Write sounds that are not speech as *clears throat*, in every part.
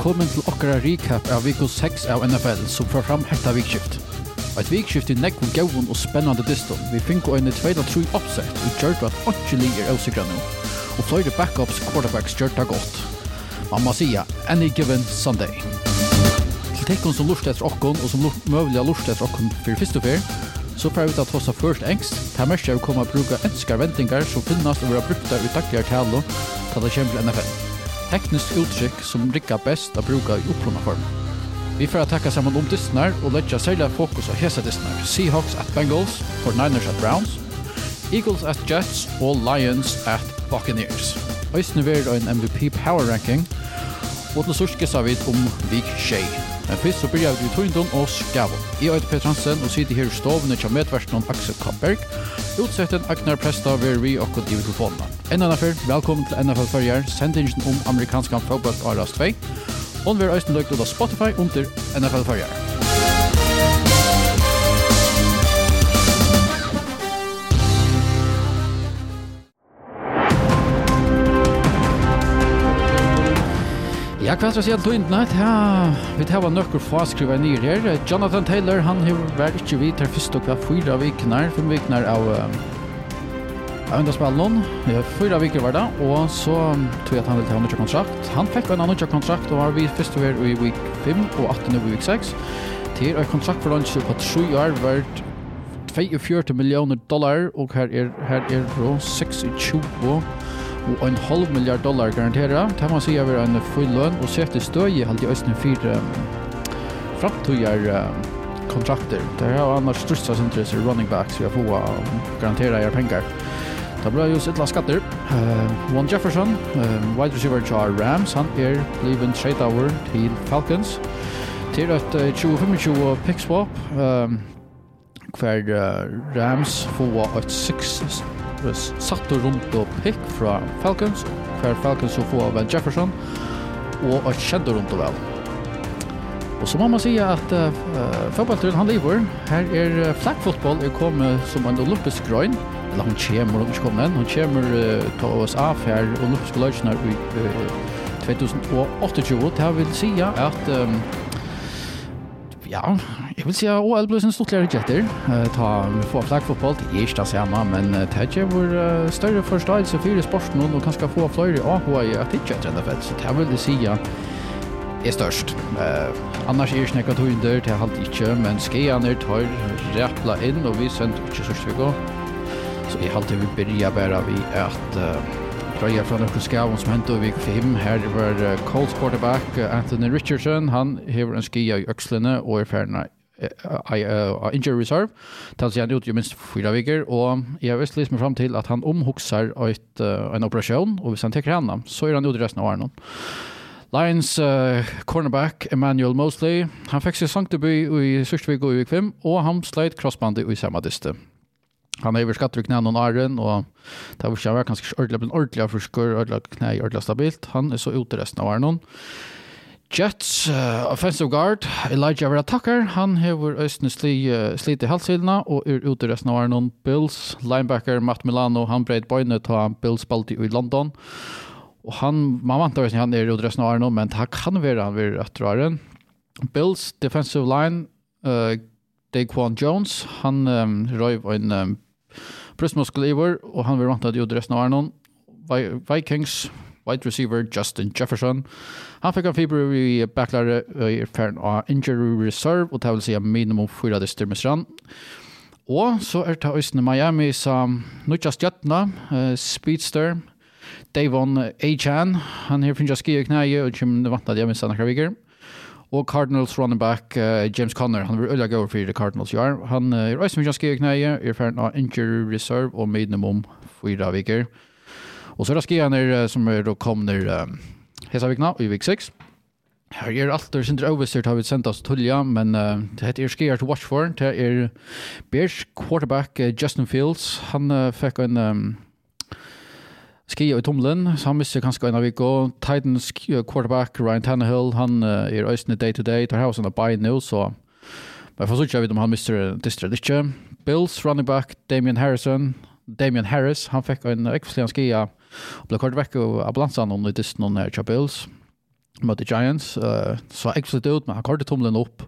Velkommen til okkara recap av Viko 6 av NFL som får fram hetta vikskift. Et vikskift i nekvun gauun og spennande diston. Vi finko en 2-3 oppsett og gjørt at 8 ligger avsikra nu. Og flere backups quarterbacks gjørt det godt. Man må sija, any given Sunday. Til tekken som lurt etter okkon og som møvelig lurt etter okkon fyrir fyrst og fyrir, så får vi ta tossa først engst. Det mest er å komme og bruke ønsker vendinger som finnes og være brukte i dagligere tale til det kommer til NFL. Teknisk uttrykk som rikker best å bruke i opplående form. Vi får takka saman om distnar og leggja særlig fokus av hesa distnar. Seahawks at Bengals, 49ers at Browns, Eagles at Jets og Lions at Buccaneers. Øysene vil en MVP Power Ranking, og til sørske sa vi om Vik Shea. Men først så byrjar vi i Tøyndon og Skavon. I heter Peter Hansen og sitter her i stovene til medversen Axel Kappberg. Utsetten Agnar Presta ved vi og i mikrofonene. Enda derfor, velkommen til NFL Førjar, sendingen om amerikansk fotball Aras 2. Og vi er øyne løgt ut av Spotify under NFL Førjar. Ja, hva skal jeg si at løyndene? Ja, vi tar var nøkker faskriva nir her. Jonathan Taylor, han har vært ikke vidt her først og hva fyra vikner, fem vikner av av underspillene. Fyra vikner var det, og så tror jeg at han ville ta en nøkker kontrakt. Han fikk en nøkker kontrakt, og var vi først og i week 5 og 18 i week 6. Til en kontrakt for lunsje på 3 år vært 42 millioner dollar, og her er, her er 26 og en halv milliard dollar garantera. Det man sier er en full lønn og sette støy i halvt i Østen fire framtøyer kontrakter. Det har annars største interesse running backs vi har fått garantera er penger. Det ble jo sittla skatter. Uh, Juan Jefferson, uh, wide receiver til Rams, han er bliven trade over til Falcons. Til et uh, 2025 pick swap, um, hver uh, Rams får et 6 satt rundt og pick fra Falcons, hver Falcons så får Van Jefferson, og att kjent rundt og vel. Og så må man si at uh, fotballturen han lever. Her er uh, flaggfotball er kommet som en olympisk grön Eller hun kommer, hun kommer den Hun kommer uh, til USA här olympiske løsene i uh, 2028. Det vil si at um, ja, Jeg vil si at OL blir en stortligere jetter. Uh, Ta, vi får flaggfotball, det er ikke det samme, men det er vår uh, større forståelse for i sporten, og kanskje få flere AHA i at det ikke er trende fett. Så det vil jeg si at er størst. Uh, annars er snakka det er halvt ikke, men skeianer tar rappla inn, og vi sender ikke så vi går. Så jeg halvt vi byrja bare vi at uh, Greia fra Norske Skavon som hentet i vik 5. Her var uh, Colts quarterback uh, Anthony Richardson. Han hever en skia i økslene og er ferdig uh, injury reserve. Tals han ut i minst fyra veckor och jag visst liksom fram till att han omhuxar ett, uh, en operation och hvis han tar henne så är han ute resten av åren. Lions uh, cornerback Emmanuel Mosley, han fick sin sankdebut i Sørstevik og i 5 og han sleit crossbandet i samme diste. Han har överskattat knän och arren och det var kanske ordentligt ordentligt för skor ordentligt knä ordentligt stabilt. Han är så ute resten av arren. Jets uh, offensive guard Elijah Vera Tucker, han hevur østene sli, uh, slit i halshyllene og er ute resten av Arnon Bills. Linebacker Matt Milano, han breit bøyne til han Bills spalte i London. Og han, man vant at han er ute resten av Arnon, men ta kan være han vil etter Bills defensive line, uh, Daquan Jones, han um, røy en um, brystmuskelivor, og han vil vant at ute resten av Arnon. Vikings, wide receiver Justin Jefferson. Han fikk en fiber i backlare i ferden av injury reserve, og det vil si minimum fyra dyster med strand. Og så er det Østene Miami som nødja stjøttene, uh, speedster, Davon Achan, han her finnes skje i knæje, og kjem vantna det hjemme sannakker viker. Og Cardinals running back uh, James Conner, han vil øyla gå for the Cardinals jar. Han uh, er også finnes skje i knæje, er ferden av injury reserve og minimum fyra viker. Uh, Og så raskar jag ner som är då kommer Hesavikna i vik 6. Her er alt der sindre overstyrt har vi sendt oss tullja, men uh, det heter er skjer to watch for. Det er Bears quarterback uh, Justin Fields. Han uh, fikk en um, ski i tomlen, så han misser kanskje en av vik. Og Titans quarterback Ryan Tannehill, han uh, er øyne day to day. Tar hos han av bye nå, så men for så ikke jeg vet om han mister distret ikke. Bills running back Damian Harrison. Damian Harris, han fikk en ekvistlig skia Og ble kort vekk av ambulansen om det er noen her Chapels, The Giants, uh, så jeg flyttet ut, men han kortet tommelen opp,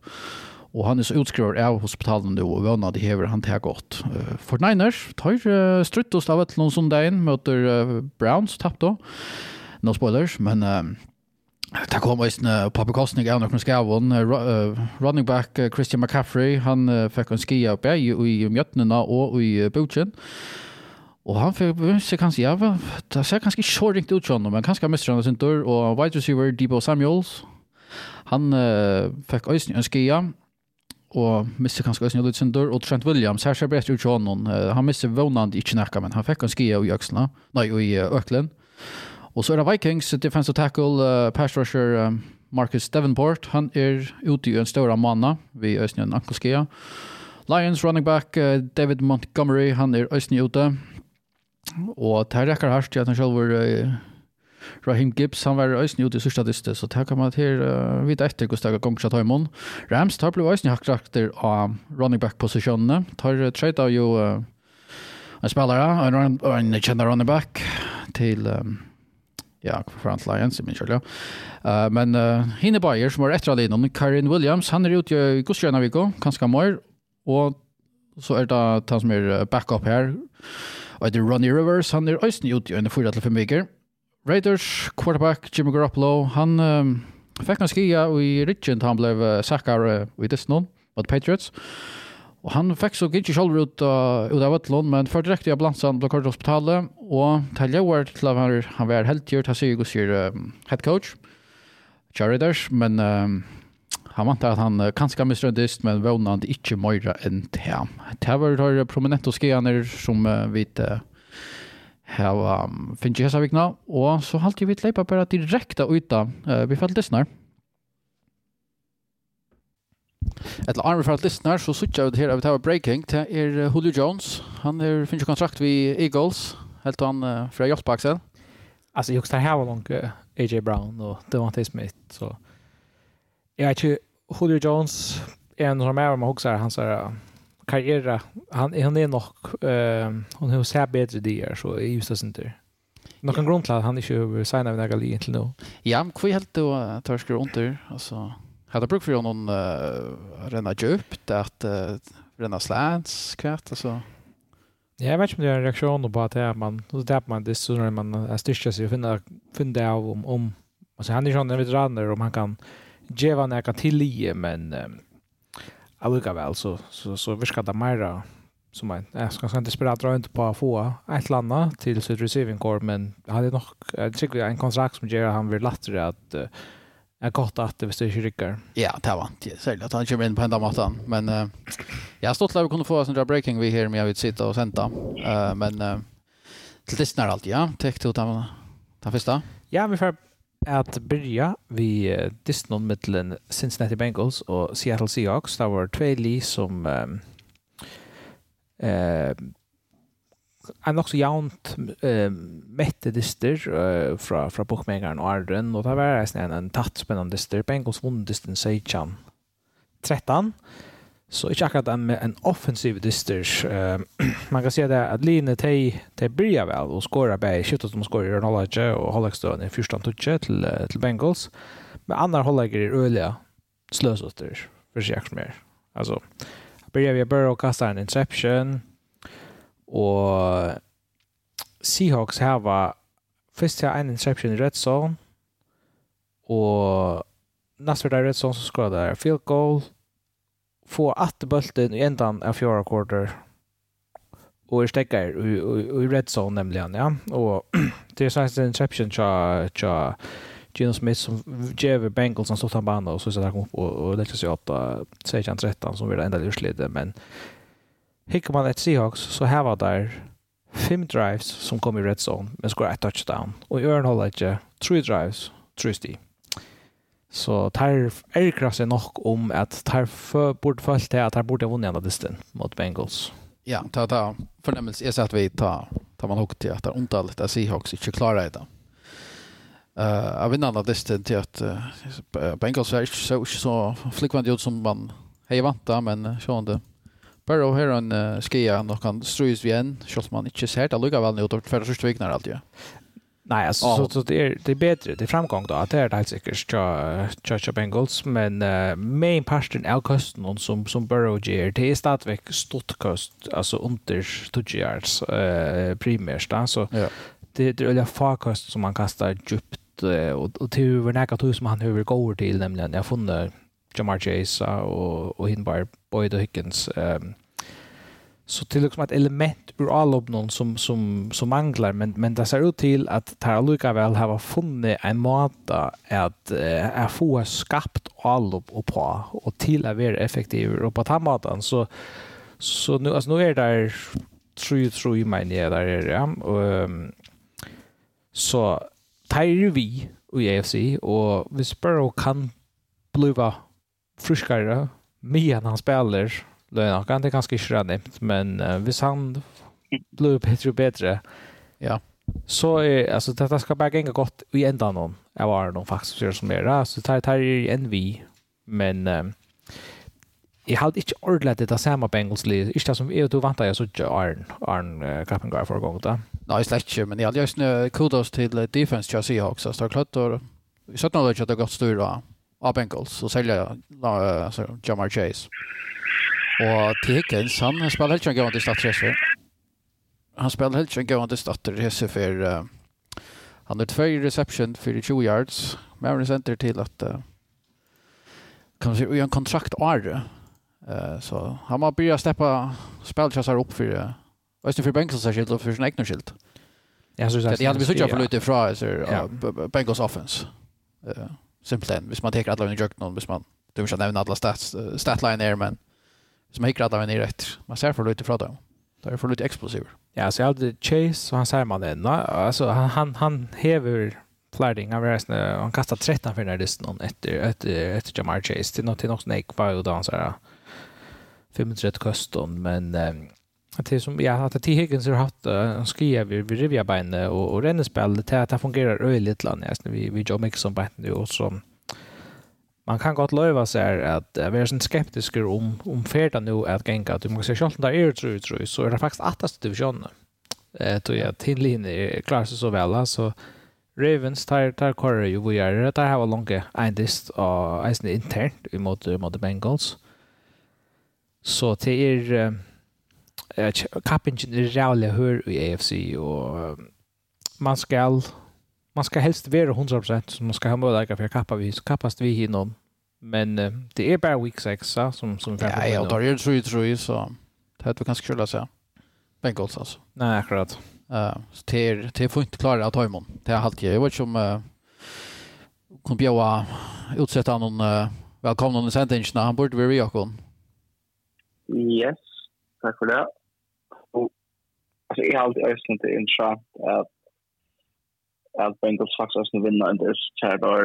og han er så utskriver av hospitalen nå, og vønner de hever han til godt. Uh, for Niners tar uh, strutt og stavet noen sondagen, møter uh, Browns, tappt da. No spoilers, men... Uh, Det kom en uh, på av noen skavon. Uh, running back Christian McCaffrey, han uh, fikk en skia oppe i, i mjøttene og i uh, butchen. Og han fikk seg kanskje, ja, det ser kanskje ikke så ringt ut sånn, men kanskje han mister han sin dør, og wide receiver Debo Samuels, han uh, fikk øyne en skia, og mister kanskje øyne litt sin dør, og Trent Williams, her ser bredt ut sånn, uh, han mister vånand ikke nekka, men han fikk en skia i øksla, nei, i øklen. Og så er det Vikings, defensive tackle, uh, pass rusher, uh, Marcus Davenport, han er ute i en større manna, vi øyne en ankelskia. Lions running back, uh, David Montgomery, han er øyne ute, og Og det rekker hardt at han selv var uh, Raheem Gibbs, han var øyne ute i sørste sørstatiste, så det kan man til uh, vite etter hvordan det er ganger seg Taimon. Rams tar ble øyne hakket akter av running back-posisjonene. Tar uh, trade av jo uh, en spillere, en, run, en kjenner running back til um, ja, Front Lions, i min kjøl, ja. Uh, men uh, Hine Bayer, som var etter alene, Karin Williams, han er ute i Gustrøyna Viko, kanskje mer, og så er det han som er backup her, Og det er Ronnie Rivers, han er øysten ut i øyne 4-5 viker. Raiders, quarterback, Jimmy Garoppolo, han um, fikk en skia i Ridgen han ble sakkar uh, i Disney, mot Patriots. Og han fikk så gitt ikke selv ut, uh, ut av Vettlån, men før direkte i ambulansen ble kort hospitalet, og til jeg var til han var heltgjørt, han sier jo sier um, head coach, Charriders, men um, Han vant att han kanske misrøndist, men vånade inte enn til ham. Det var det prominente skianer som vi har um, finns ju hästavikna och så halt ju vi lepa direkte ut uta uh, vi fallt Et eller annet for att lyssnar så switchar vi her av Tower Breaking till er Julio Jones. Han är finns jo kontrakt ved Eagles helt han uh, fra Jospaxel. Alltså just det här var långt AJ Brown och Devontae Smith så jag vet inte, Julio Jones är en som är här också här, hans här karriär. Han, han är nog, uh, hon har sett bättre det så i just det inte. Någon ja. grund till att han inte har signat med Nagali till nu. Ja, men hur helt då att han skulle? Alltså, hade brukt för någon uh, renna djupt, att uh, renna slants, kvart, alltså. Ja, jag vet inte om det är en reaktion på att det man, då tappar man det så när man styrker sig och finner, finner av om, om alltså han är ju en veteraner om han kan geva nekka til i, men um, allikevel så, så, så virker det mer som en, jeg skal ikke spille rundt på å få et eller annet til sitt receiving core, men jeg hadde nok, jeg tror en kontrakt som gjør han vil lettere at uh, jeg godt at det hvis det ikke rykker. Ja, det var ikke, særlig at han kommer inn på enda måten, men uh, jeg har stått til vi kunne få en breaking vi her, men jeg vil sitte og sende, uh, men uh, til testen er alltid, ja, Tack til den, den første. Ja, vi får at byrja vi disnon mittlen Cincinnati Bengals og Seattle Seahawks. Det var två li som eh en också jaunt uh, mette dyster uh, fra, fra bookmakern og Arden. Og det var en en tatt spennende dyster. Bengals vann dysten Seichan 13 Så ikke akkurat en, en offensiv disters. Uh, *clears throat* man kan si det at Line, de, de bryr vel og skårer bare skjøttet som skårer i Rønholage og Hollegstøen i første antutje til, til Bengals. Men andre Holleger er øyelige sløsøtter for seg som mer. Altså, bryr vi bare å kaste en interception og Seahawks her var først til en interception i red zone og neste var det red zone som skårer det field goal få att bulten i ändan av fjärde quarter och stäcker i, i red zone nämligen ja. Och det är sånt interception cha cha Gino Smith som ger Bengals som stod han och så så där kom upp och, och lägger sig åt uh, 13 som vill ända lite men hickar man ett Seahawks så här var där fem drives som kom i red zone men skor ett touchdown. Och i Örnhåll inte tre drives, tre steg. Så tar Erikras er nok om at tar bort følt til at tar bort vunnet en av distan mot Bengals. Ja, ta ta förnemmelse är så att vi tar tar man hook till att det är ontalet att Seahawks inte klara det. Eh, av en annan distan till att uh, Bengals är så så flickvant ut som man hej vänta men sjönde. Burrow här en uh, skia och kan strös vi en, shot man inte ser det lugga väl nu då för första veckan alltid. Nej, alltså, oh. så, så det, är, det är bättre. Det är framgång då. att Det är helt säkert. Chacha Bengals. Men uh, main passion är kosten som, som Burrow ger. Det är stadigväck stort kost. Alltså under 2 yards uh, primärt. Då. Så ja. det, det är olja farkost som man kastar djupt. Uh, och, och till hur näka som han hur går till. Nämligen jag funnit Jamar Chase och, och Hinbar Boyd och Higgins. Um, så till liksom ett element ur allobnon som som som manglar men men det ser ut till att Tarluka väl har funnit en måta att är få skapt allob och på och till att vara effektiv och på tamatan så så nu alltså nu är det tror tror i men ja där är det och så tar vi i AFC och vi spår kan bliva friskare medan han spelar löna. Han det kanske inte är men uh, hvis han blir bättre och bättre ja. så är alltså detta ska bara gänga gott i ända någon. jag var någon faktiskt som är där Så tar tar i en vi men um, jag hade inte ordlat det samma Bengals liv. det som är du väntar jag så inte Arn Arn uh, Kappengar för gång då. Nej, släkt men jag hade just nu kudos till defense jag ser också. Så klart då Vi 17 år att det gått styr av Bengals och sälja uh, alltså Jamar Chase. Och Tekens, han spiller helt en gavende stadsresor. Han spiller helt enkelt gående stadsresor för uh, han har två reception för 20 yards. Men han center till att uh, kan man säga, en kontrakt år. Uh, så han har börjat släppa spelchassar upp för uh, Öster för Bengals särskilt och för sin egna skilt. Ja, så det hade vi såg för lite ifrån alltså ja. Bengals offense. Uh, simpelthen, hvis man teker alle under någon, hvis man, du vill ikke alla stats stats, statline där men som gick rätt han en i rätt. Man ser för lite från dem. Det är för lite explosiver. Ja, så jag hade Chase och han säger man det. Alltså han han han häver Flarding av resten han kastar 13 för den resten någon efter efter efter Jamar Chase till något till något snake var ju då han så här 530 koston men att det som jag hade till Higgins har haft en skia vi vi rivja benen och och rennespel det att det fungerar öjligt land nästan vi vi Joe Mixon bättre och som man kan godt løyva seg at uh, er sånn skeptiske om, om ferda nu at genga at du må se selv om det er tru, tru, så er det faktisk attast divisjonen. Eh, tog jeg til linje klarer seg så vel, så Ravens tar, tar kårer jo vi gjør det, der har vi lange eindist og eisen internt imot, imot Bengals. Så til er uh, kappingen er rævlig hør i AFC og man skal man ska helst vara 100% så man ska ha möjlighet för kappa vi kappast vi hinom. Men uh, det är bara week 6 som som vi Ja, jag tar ju tror ju tror ju så det hade vi kanske skulle säga. Bengals alltså. Nej, akkurat. Eh, så till till får inte klara att ta imon. Det har alltid jag vet som uh, kom bjöa utsätta någon uh, välkomna under sentensen han borde vara Jakon. Yes. Tack för det. Och alltså, jag har alltid ösnat det intressant att at Bengals faktisk også vinner en deres kjære år.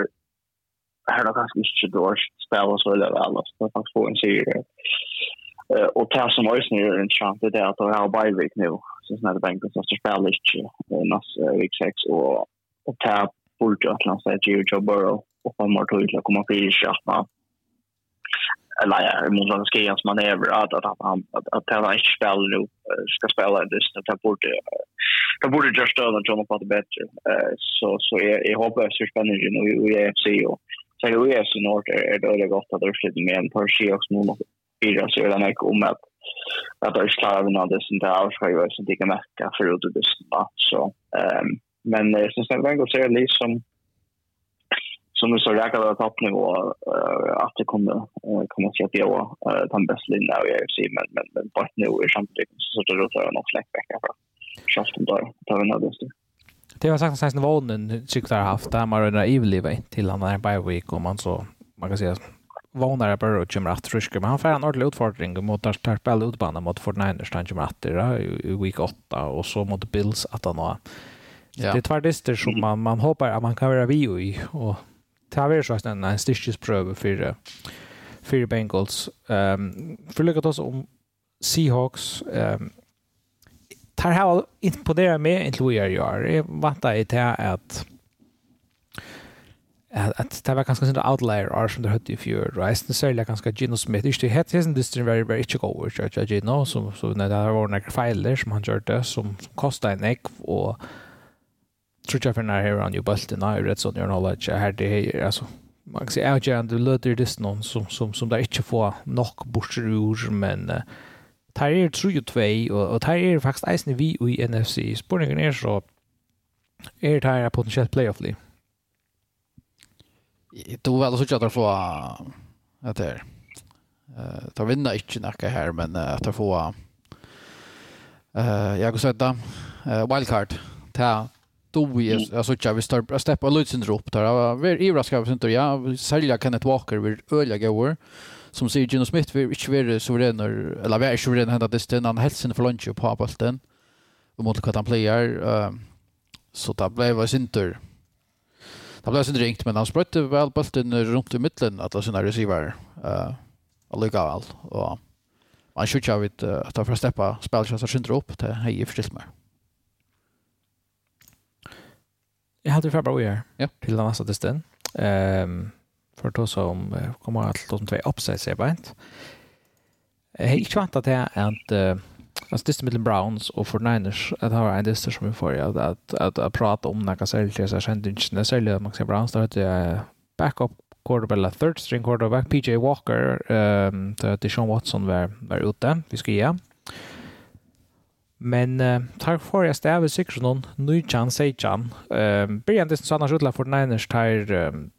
Her er det kanskje ikke dårlig spiller så veldig vel, så det er faktisk få en sier uh, Og det som også er interessant er det at jeg har bare nu. Så sånn at Bengals også spiller ikke nas week 6, og det er bort til at han sier Gio Joe Burrow, og han må tog til å komme fire eller ja, mot Skans manöver att att att han att, att han inte spelar nu ska spela det så att borde det borde just då när John på det bättre så så jag, jag hoppas att det spännande nu i UFC och så det är så snart är det är gott att det flyter med en par skier nu nu fyra så är det mycket om att att det är klart av något sånt där och så jag så det kan märka för det så ehm men så sen väl går det liksom som nu så räcker det topp nivå uh, att det kommer kommer att det var den bästa linjen av UFC men men men bara nu är samtidigt så det rotar jag nog fläck back för schaften där tar vi annan stil. Det var sagt att sen vånen tyckte jag haft där man rör evil till han där by week och man så man kan säga vånar på och kommer att friska men han får en ordentlig utfordring mot att där Tarpell utbanda mot Fortniners han kommer att i week 8 och så mot Bills att han har Ja. Det är tvärdister som man, man hoppar att man kan vara vi i och det har vært sånn en, en styrkesprøve for, for Bengals. Um, for å lykke oss om Seahawks, um, tar här imponera med inte vad jag gör. Jag vantar i det att att det var ganska sin outlier är som det hade i fjör. Reisen säljer ganska Gino Smith. Det är helt hesen distrin very very chick så church Gino som så när det var några filer som han gjorde som som kostade en ek och tror jag för när här on han ju bulten red rätt så när alla här det är alltså man kan säga att jag löter det någon som som som där inte får nog bort ur men tar är tror ju två och och tar är faktiskt isen vi i NFC sportingen är så är det här potentiellt playoff liv. Du vel så tjatar få att det eh tar vinna inte nacka här men att få eh jag går sätta wildcard. Ta stod i mm. alltså jag vi står steppa Lutsen drop där. Vi är överraskade för inte jag sälja Kenneth Walker vi öliga går som säger Gino Smith vi inte vara suverän eller vi är suverän hända det stund han hälsen för lunch på bollen. Och mot vad han player så det blev det inte Det blev inte ringt men han sprötte väl bulten runt i mitten att sina receiver eh alligavel och man skjuter av att ta för steppa spelchanser syndrom upp till hej förstås mer. Jag hade förra bara år. Ja. Till den nästa testen. Ehm för då som kommer att låta två uppsätt sig bänt. Jag har inte väntat det att Alltså det mellan Browns och för Niners att ha en dyster som vi får att, att, att, att prata om några säljer så känns det inte särskilt att man ser Browns då det jag backup quarterback eller third string quarterback PJ Walker um, där Sean Watson var, var ute vi ska ge Men uh, tar for jeg stedet ved sikkert noen, Nujan Sejan. Um, Brian Disney Sanders utla for Niners tar um,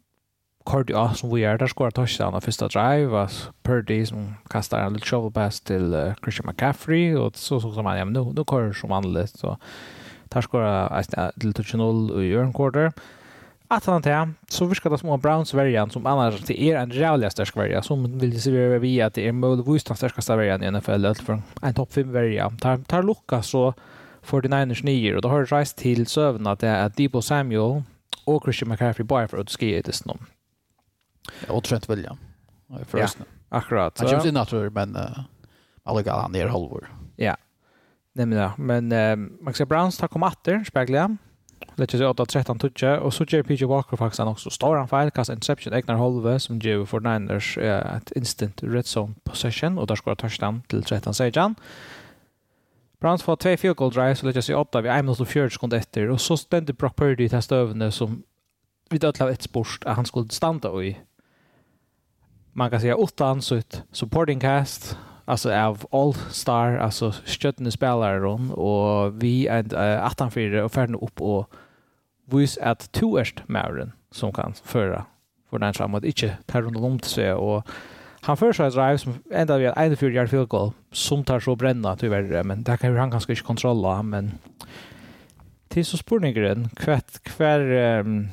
Cordia som vi er, der skorar touchdown av første drive, og Purdy som kastar en litt shovel pass til uh, Christian McCaffrey, og så så som han, ja, men nu, nu kører som annerledes, så tar skorar til 2-0 i Jørn Quarter. Uh, att han tar så viskar det små Browns variant som annars till er en rävliga stark variant som vill se över vi att det är möjligtvis den starkaste variant i NFL från en topp 5 variant tar tar lucka så 49ers nior och då har det rejst till sövn att det är Debo Samuel och Christian McCaffrey bara för att skriva det snom Och Trent William. Ja, akkurat. Han kommer ju natur men uh, alla galan ner halvor. Ja. Nej men, men uh, Max Browns tar kom åter speglar Let's just out 13 touch och så JP PJ Walker faktiskt han också står han fel kast interception egnar halve som ger för Niners ett instant red zone possession och där skorar touchdown till 13 sejan. Browns får två field goal drives så let's just out vi är minst och 40 sekunder efter och så ständer Brock Purdy till testövne som vi då ett sport att han skulle stanna i man kan säga åtta ansut supporting cast alltså av all star alltså sköttne spelare hon och vi är uh, 18 för och färden upp och vis att tvåest Mauren som kan föra för den framåt inte tar hon långt så och han för sig drive som ända vi en för yard field goal som tar så bränna tyvärr men där kan han kanske inte kontrollera men till så spårningen kvätt kvar um,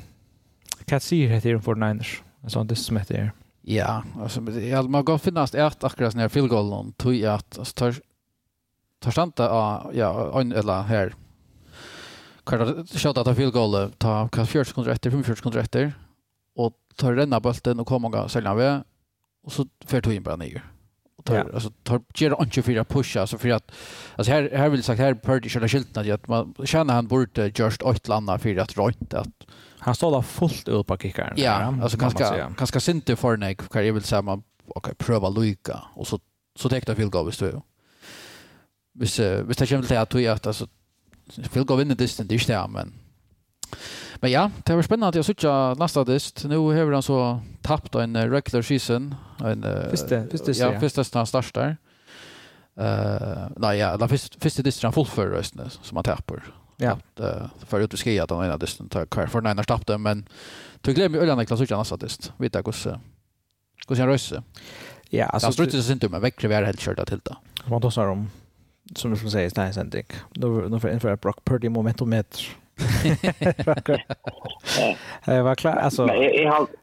Katsir det den för Niners. En sån det som heter Ja, alltså ja, man går finnast ert akkurat när field goal någon tror jag att alltså tar tar stanta ja en eller här. Kan skjuta ta field goal ta kan 40 sekunder efter 45 sekunder efter och tar renna bollen och kommer gå sälja vi och så får du in på ner tar ja. alltså tar ger inte för att pusha så för att alltså här här vill sagt här Purdy körde skylten att man känner han borde just åt landa för att rätt att han står där fullt ut på kickaren. Ja, alltså kanske kanske synte för nej kan jag vill säga man okej pröva lycka och så så täckte field goal visst du. Visst visst det känns det att du att alltså field goal in the distance det är men Men ja, det var spännande att söka nästa dist. Nu har han så tappat en regular season. En, första, första, ja, första ja. start där. Uh, nej, ja, den första, första disten han fullför rösten som han tappar. Ja. Uh, för att vi ska att han ena disten tar kvar för den ena tappade, men du glömmer ju ölen Niklas söka nästa dist. Vet jag hur hur han röstar. Ja, alltså. Han strutsar sig inte men väckre vi är helt körda till det. Man tar om, som du säger, nej, sen inte. Nu får jag införa Brock Purdy momentometer. med Det var klart alltså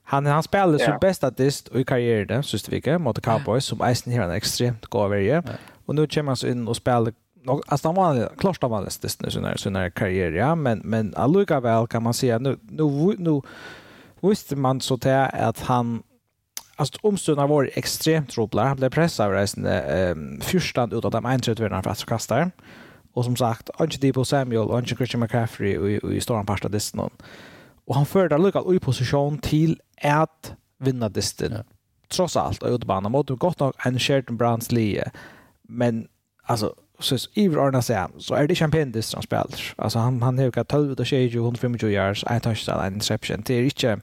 han han spelade så bäst artist i karriären sist vecka mot Cowboys som Eisen här en extremt god varje. Och nu kommer han så in och spelar Nog alltså han var klart han var bäst nu sån här karriär ja. Men men alluga väl kan man säga. Nu nu nu visste man så till att han Alltså omstundar var extremt rolig. Han blev pressad av resten eh, fyrstan ut av de 31 för att kasta. Och som sagt, Ange Debo Samuel och Ange Christian McCaffrey i, i stora parsta distan. Och han förde lyckat i position till att vinna distan. Ja. Trots allt, och utbanan mot gott nog en Sheridan Browns lie. Men alltså, så Iver Arna så är det champagne distan han spelar. Alltså han, han har ju 12 och 20, 125 yards, I touchdown, en interception. Det är inte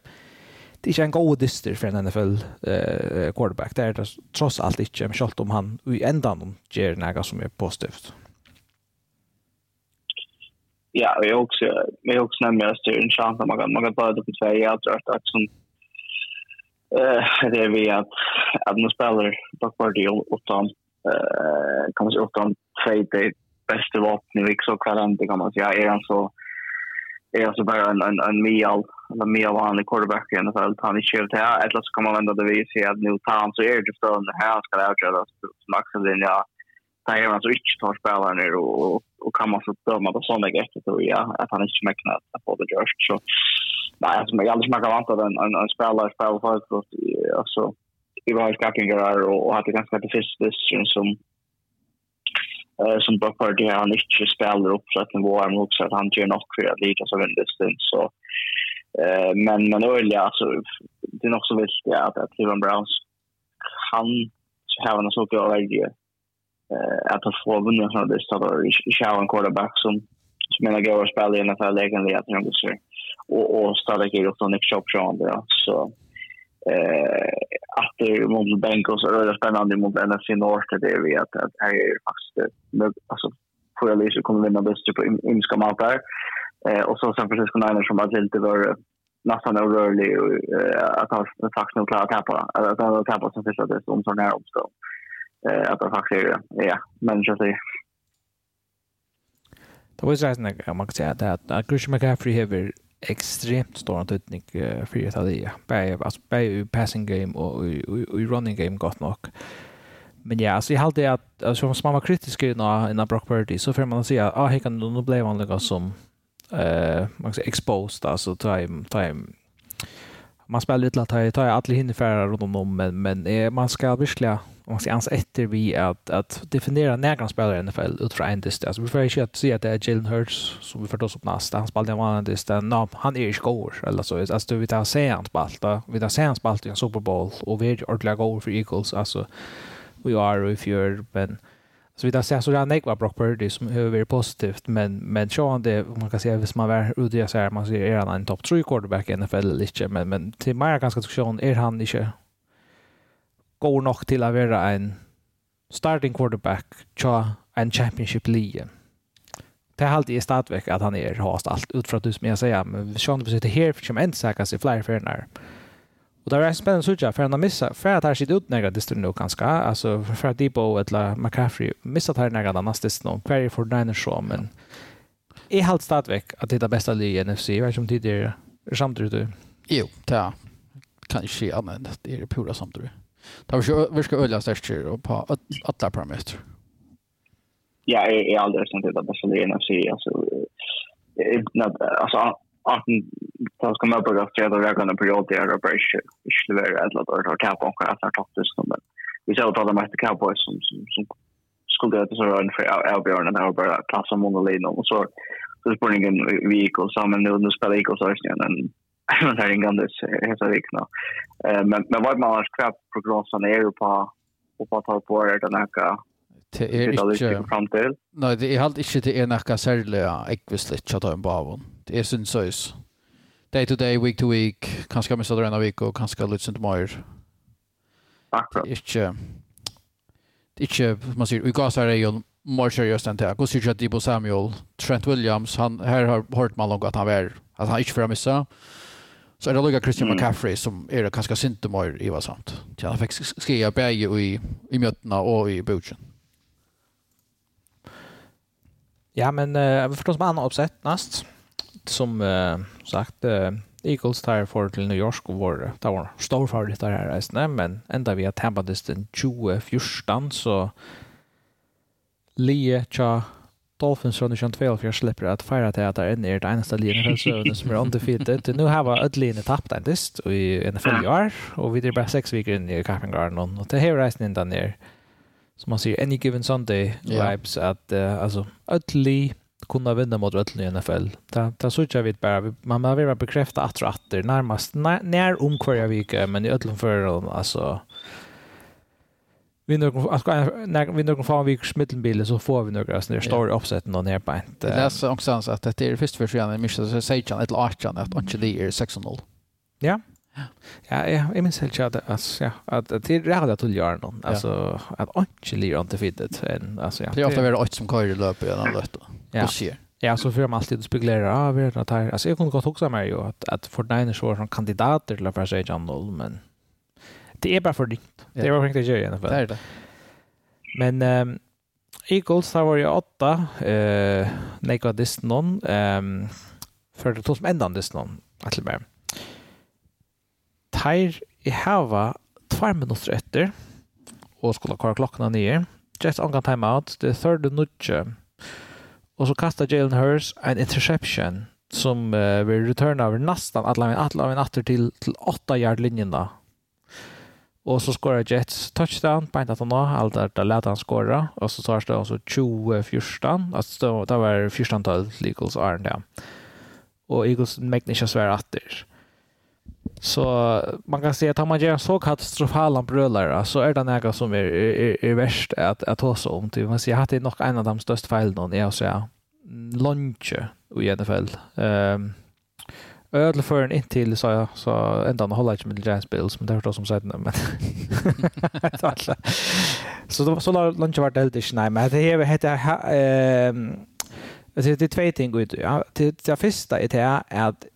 det är inte en god dyster för en NFL eh, quarterback. Det är det trots allt inte, men om han i ändan ger något som är positivt. Ja, vi också vi också nämner att det är en chans. Att man kan man kan ta det på två jag tror att som det är eh, vi att att man spelar på party och då eh kan man säga utan de det bästa vapen i så kvar kan man säga. Är han så är alltså bara en en en mial eller mer vanlig quarterback i NFL han är skilt här eller så kan man vända det vid sig att nu tar han så är det förstående. Den här ska det utgöra som Axel Linja tar han så inte tar spelaren ner och och kan man så döma på sån läge efter tror jag att han inte smäcknar att få det gjort. Så nej alltså jag aldrig man vant vänta en en en spelare spelar för att alltså i var skakingar och hade ganska det första som eh som bara för det han inte spelar upp så att nivå är nog så att han gör något för att lika så väldigt stund så eh men men öliga alltså det är nog så vilt att att Cleveland Browns han har en så bra idé eh att få får vunnit från det stället och kör en quarterback som som menar går och spela i NFL lägen det att han går och och ställer sig upp från Nick Chop från det så eh att det mot Bengals är det spännande mot NFC North det vi att att här är faktiskt alltså för eller så kommer vinna bäst på inska mat där. Eh och så San Francisco Niners som har inte varit nästan orörlig att ha faktiskt nog klarat att tappa att ha tappat som första det som så nära omstånd eh att det faktiskt är ja, men så säger. Det var ju sådär man kan säga att att Christian McCaffrey har extremt stor antydning för att det är alltså både i passing game och i running game gott nog. Men ja, alltså jag hade att alltså som man var kritisk innan innan Brock Purdy så får man säga ah, här kan nu blev han liksom eh man kan säga exposed alltså time time man spelar lite att ta tar alla hinner runt om dem men, men man ska verkligen om man ska ens efter vi att, att definiera när kan spelar i NFL ut från en distans Alltså vi får ju att se att det är Jalen Hurts som vi får oss upp nästa. Han spelade en annan dist. No, han är ju skor eller så. Alltså vi tar se han spalta. Vi tar se han spalta i en Super Bowl och vi är ordentliga går för Eagles. Alltså we are if you're men Så vi kan säga så där var Brock Purdy som över positivt men men så han det man kan säga hvis man var ute så här man ser är han en topp 3 quarterback i NFL eller inte men men till mig ganska diskussion, är han inte god nog till att vara en starting quarterback tja en championship league. Det är alltid i stadväck att han är hast allt ut från det som jag säger men Sean försöker här för som en säkert sig flera för när. Och där är spännande så jag för att missa för att här sitter ut några distor nu ganska, alltså för att Debo eller McCaffrey missat här några andra distrikt nu, kvar i 49ers men i halt stadväck att det är bästa livet i NFC, jag vet inte om tidigare samtidigt du? Jo, det kan kanske, ja, men det är det pura samtidigt. Där vi ska öliga stärker och på alla parametrar. Ja, jag är alldeles inte det bästa livet i NFC, alltså, alltså att ta ska man bara se att jag kan period där och bara inte lever ett lat och ta på och att ta det som men vi ser att de mest cowboys som som som skulle det så run för Albion och där bara passa många lane och så så spring in vehicle så men nu spelar vehicle så sen men *laughs* här ingen det hela veckan. Eh men men vad man har skräp prognosen är ju på på ta på det den här Det er ikke... Nei, det er helt ikke det er noe særlig ekvislitt kjatt ta en bavon det är synd. Day to day, week to week, kanskje missar du en vecka og kanskje litt sånt mer. Akkurat. Inte, ikke, man sier, vi gasar er jo mer seriøst enn det Hvor sier ikke at Debo Samuel, Trent Williams, han, her har hört man langt at han er, at han ikke får missa. Så er det lugga Christian mm. McCaffrey som er det ganska mer i hva sant. Han fikk skriva bäge i, i mötena og i bøtjen. Ja, men uh, vi får ta som annan uppsätt näst som uh, sagt, uh, Eagles tar for til New York og var, det var stor favoritt der her reisende, men enda vi har tampet det den 2014, så Lie tja Dolphins från 2012 slipper att fira till att det är en er det eneste linjen för som är undefeated. Nu har vi ett linje tappt en dist i NFL i år och vi är bara sex veckor in i Kaffengarden och det här reisen in där nere. Som man säger, any given Sunday vibes yeah. att uh, alltså ett kunna vinna mot Rötlen i NFL. Det, det såg jag vet bara. Man behöver vara bekräfta att och att närmast. När, när om kvarje vika, men i Rötlen för alltså vi någon alltså när vi någon får vi smittelbilder så får vi några såna stora uppsättningar och inte. Det läser också att det är först för sig Michel så säger jag ett archan att inte det är 6-0. Ja. Ja, ja, jag minns helt klart att ja, att det är rätt att göra någon. Alltså att inte lira inte fittet än alltså ja. Det är ofta väl åt som kör i löp i den löpet ja. bussier. Ja, så får man alltid spekulera av er att här. Alltså jag kunde gott också med ju att att Fortnite är som kandidater till att vara sig noll, men det är bara för dikt. Det är bara för att göra i alla fall. Det är det. Men um, Eagles har varit åtta eh Nico Disnon ehm för det tog som ändan Disnon att det bara. Tire i hava två minuter efter och skulle kvar klockan ner. Just on time out. Det third nudge. Och så kastar Jalen Hurts en interception som uh, vi returnar över nästan alla min alla min åter till till 8 yard linjen då. Och så skorar Jets touchdown på inte att han allt där där lät han skora och så tar det alltså 20 14 alltså det var 14 12 Eagles är det. Och Eagles mäktar inte svära åter. Så man kan säga att om man gör en så katastrofal brölare så är det något som är, är, är värst att, att ta sig om till. Man säger att det är nog en av de största felen är att säga lunch i NFL. Um, Ödel för en intill sa jag *laughs* så ända han håller inte med Giants Bills men det var som sagt men så så så så lunch vart helt inte nej men det är heter ehm det är två ting ut. Det första är det att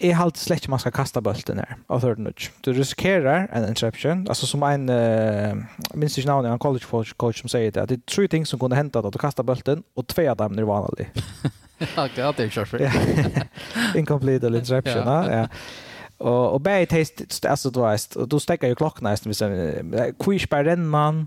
är halt slett man ska kasta bollen där av third nudge. Du riskerar en interception. Alltså som en uh, minns inte namnet en college coach som säger det att det är tre ting som kunde hända att du kastar bollen och två av dem är vanliga. *laughs* Ja, det är ju för. Incomplete interception, ja. ja. Och och bäi test alltså då är och då stäcker ju klockan nästan vis quiz på den man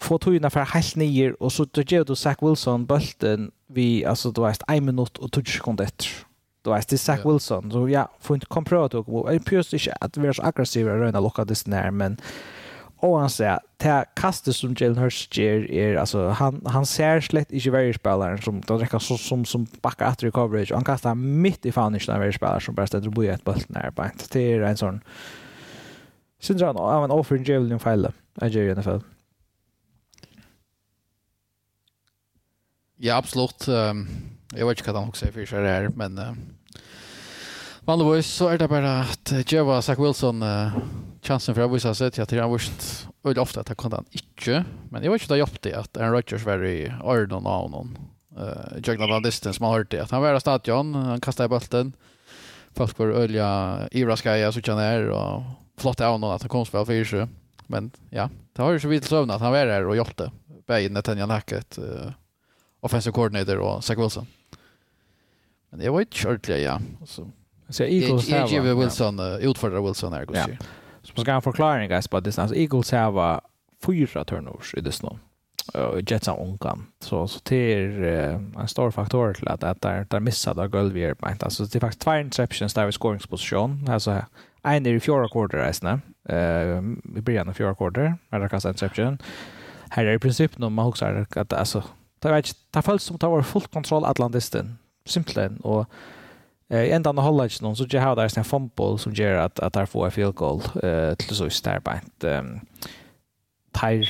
få tojna för helt nyer och så då ger du Zach Wilson bollen vi alltså då är 1 minut och 20 sekunder efter Då är det Zach Wilson. Så ja, får inte komma prata och gå. Jag pjörs inte att vi är så aggressiva och röna locka det när, men och han säger det kastet som Jalen Hurst ger är alltså han han ser slett inte varje spelare som då räcker så som som backar efter coverage han kastar mitt i fan den varje spelare som bara ställer boja ett boll när på ett det är en sån syns han av en offer Jalen fälla i Jerry NFL Ja absolut. Jag vet inte vad han också säger för sig men Vanligvis så er det bare at Jeva Zach Wilson uh, chansen for å vise seg til at han vist veldig ofte at han kan han ikke. Men jeg vet ikke det hjelp til at Aaron Rodgers var i Arden og noen. Uh, Jøgna Landisten som har hørt det. At han var i stadion, han kastet i bulten. Folk var ølja Ivra Skaja, så kjenner jeg, og flott av noen at han kom spille for seg. Men ja, det har jo så vidt søvn at han var her og hjelpte. Begge Nathaniel Hackett, uh, offensive coordinator og Zach Wilson. Men det var inte ordentligt, ja. Så, så Eagles jag, jag Wilson, ja. uh, utfordrar Wilson här, går ja. Så man ska ha en förklaring, guys, på distans. Eagles har fyra turnovers i det distans. Och Jets har onkan. Så, så det är uh, en stor faktor till att, att där, där missade av Gullvier. Alltså, det är faktiskt två interceptions där vid skåringsposition. Alltså, en är i fjärde kvarter, reisande. Uh, I början av fjärde kvarter, när det kastar interception. Här är i princip när man också att alltså, det, vet, det följs som att det var full kontroll Atlantisten simpelthen. Og eh, i enda av holdet ikke noen, så gjør har det en fumble som gjør at, at jeg får en field goal eh, til så der beint. ehm tar,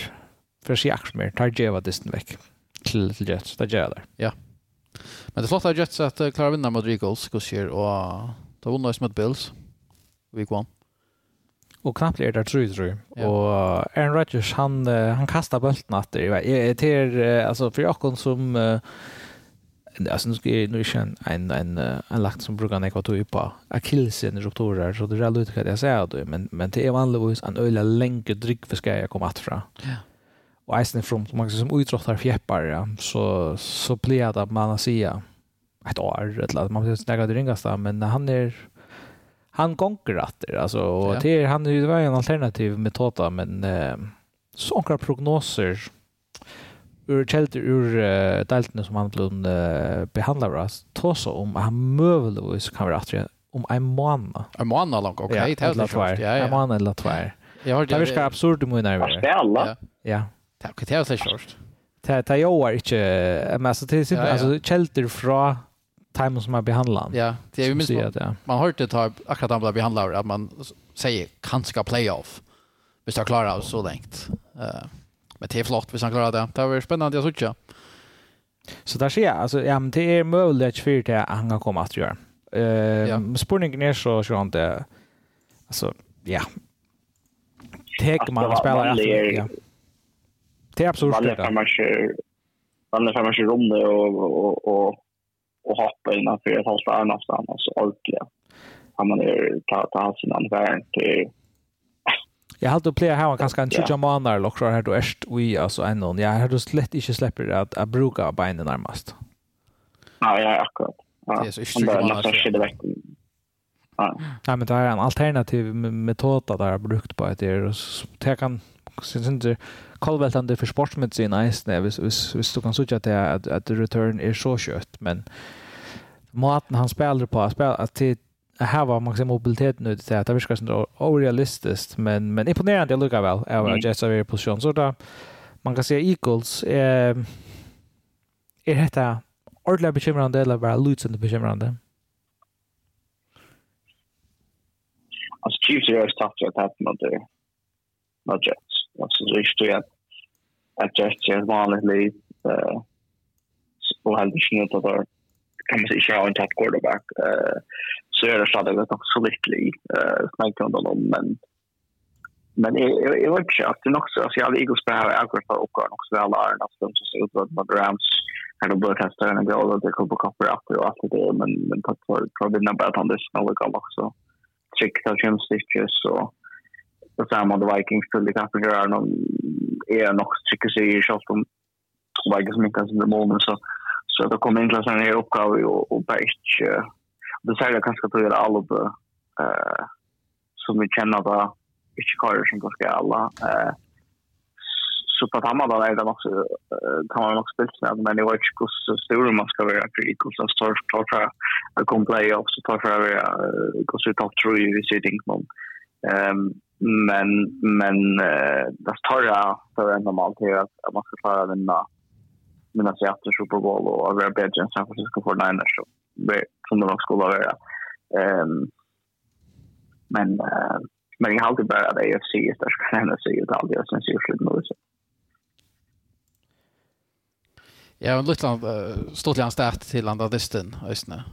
for å si akkurat mer, tar Jeva disten vekk til, til Jets. Det gjør jeg der. Ja. Men det er Jets at uh, klarer å mot Eagles hva skjer, og det vinner vunnet mot Bills, week 1 och knappt är det tror tror ja. och Aaron Rodgers han han kastar bulten åter i väg till alltså för jag som alltså nu ska jag nu känna en en en lagt som brukar neka to tog Achilles i ruptorer så det är lite vad jag säger då men men det är vanligtvis en öla länge dryck för ska jag komma att fra. Ja. Och isen från som man som utrottar fjäppar ja, så så blir det att man säga ett år eller att man vill snäga det ringaste men han är han konkurrerar alltså och ja. det han är ju en alternativ metod men eh, sånka prognoser ur kjelder ur uh, deltene som han ble uh, behandlet av ta så om at han møveligvis kan være atri om en måned. En måned langt, ok. Ja, det er tvær. Ja, ja. En måned eller tvær. Det virker absurd om hun er nærmere. Det er alle. Ja. Det er ikke det kjørst. Det er jo ikke, men altså, det er simpelthen, altså, kjelder fra timen som är behandlad. Ja, det är ju minst man, ja. man har inte tagit akkurat han blir behandlad att man säger kanske playoff. Vi ska klara oss så längt. Uh, Men det är flott hvis han klarar det. Det var spännande att se. Så där ser jag, alltså, ja, men det är möjligt för det att han kan komma att göra. Uh, ja. Spurningen är så sånt det, alltså, ja. Tänk man att spela efter, ja. Det är absolut absurt. Man är framme i rummet och, och, och, och hoppa innanför ett halvt ärn någonstans, alltså ordentligt. Han är, ta, ta sin anfärden till Jag har då play här ganska en trudja månader och så här då är vi alltså en någon. Jag har då slett inte släpper att att bruka benen närmast. Ja, ja, akkurat. Ja. Det är så det månader. Ja. Nej, men det är en alternativ metod att det är brukt på ett år. Och det kan syns inte kolvältande för sportsmedicin nice när hvis hvis hvis du kan söka att att att return är så kött men maten han spelar på spelar att här var maximum mobilitet nu det att det verkar som orealistiskt men men imponerande väl av Mm. Jets av position så då man kan säga Eagles eh är detta ordentligt bekymrande eller bara lutsande bekymrande Alltså Chiefs är ju start att ha mot det. Jets. Alltså så är det att att Jets är vanligt liv eh och helt snett att där kan man säga att en tatt quarterback eh så är det så att det också lycklig eh snackar om dem men men jag vet inte att det är också alltså jag Eagles behöver akkurat för och också väl är något som så ut vad vad Rams kan då bara kasta den och då det kommer på komma upp och allt det men men tack för för det bara att han det snälla kan också. Trick så James stitches och det samma med Vikings till det kanske gör någon är nog tycker sig i shot om Vikings mycket som det mål så så det kommer in klassen i uppgave och och bara inte det säger kanske att det är alla eh som vi känner då inte kvar som ganska alla eh så på samma då är det också kan man också spela med men det var ju kus stor man ska vara för critical så tar för att kom play off så tar för gå ut topp tror ju vi ser ting någon ehm men men det tar jag för en normal till att man ska klara vinna mina teater Super Bowl och vara bättre än San Francisco 49ers. Som nog skulle vara ehm men eh men jag har alltid bara att AFC än NFC och syns ju slut nu Ja, en liten uh, stort land stat till andra distan östne.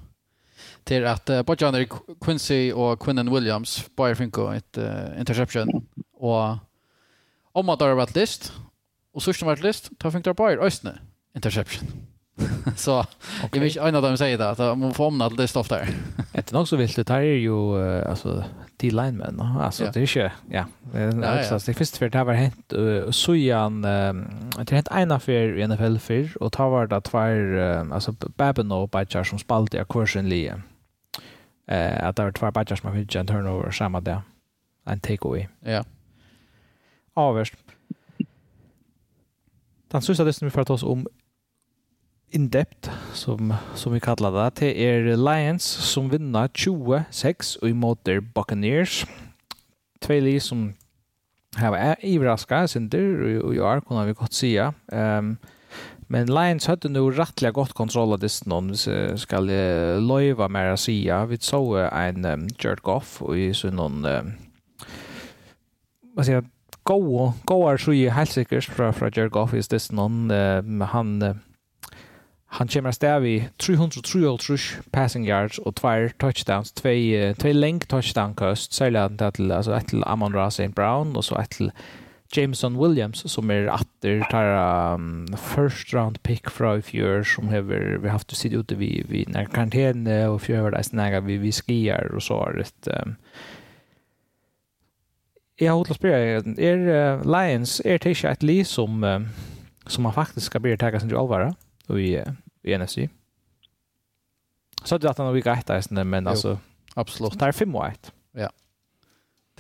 Till att uh, Bojan Quincy och Quinnen Williams bara fick ett uh, interception och om att det har varit list och så som varit list tar fick det bara östne interception. *laughs* så okay. jag vet inte om säger det att man får omnat det stoff där. Inte nog så vilt det här är ju alltså de linemen alltså det är inte ja. Alltså det första för det var hänt så igen det hänt ena för i NFL för och ta var det två alltså Babben och Bajchar som spalt i kursen lige. Eh att det var två Bajchar som fick en turnover samma där. En takeaway. Ja. Avvärst. Den sista listan vi får ta oss om in depth som som vi kallar det till er Lions som vinner 26 och emot der Buccaneers. Två lag som har överraskat sin där och jag kan vi gott se. Ehm um, men Lions hade nog rättliga gott kontroll av det någon ska löva mer se. Vi såg en um, jerk off och i så någon um, vad säger gå gå är så ju helt säkert från från jerk off is this någon um, han uh, Han kommer att stäva i 303 passing yards och två touchdowns, två två länk touchdown kast, särskilt till alltså ett till Amon-Ra St. Brown och så ett till Jameson Williams som är åter tar um, first round pick från i fjör som har vi haft att sitta ute vid, vid när karantän och fjör där snäga vi vi skiar och så har det um, Jag har spela Er, uh, Lions är det inte ett li som uh, som man faktiskt ska bli tagga sin allvar och i i NFC. Så det att han har vika ett där men alltså absolut. Det är fem och ett. Ja.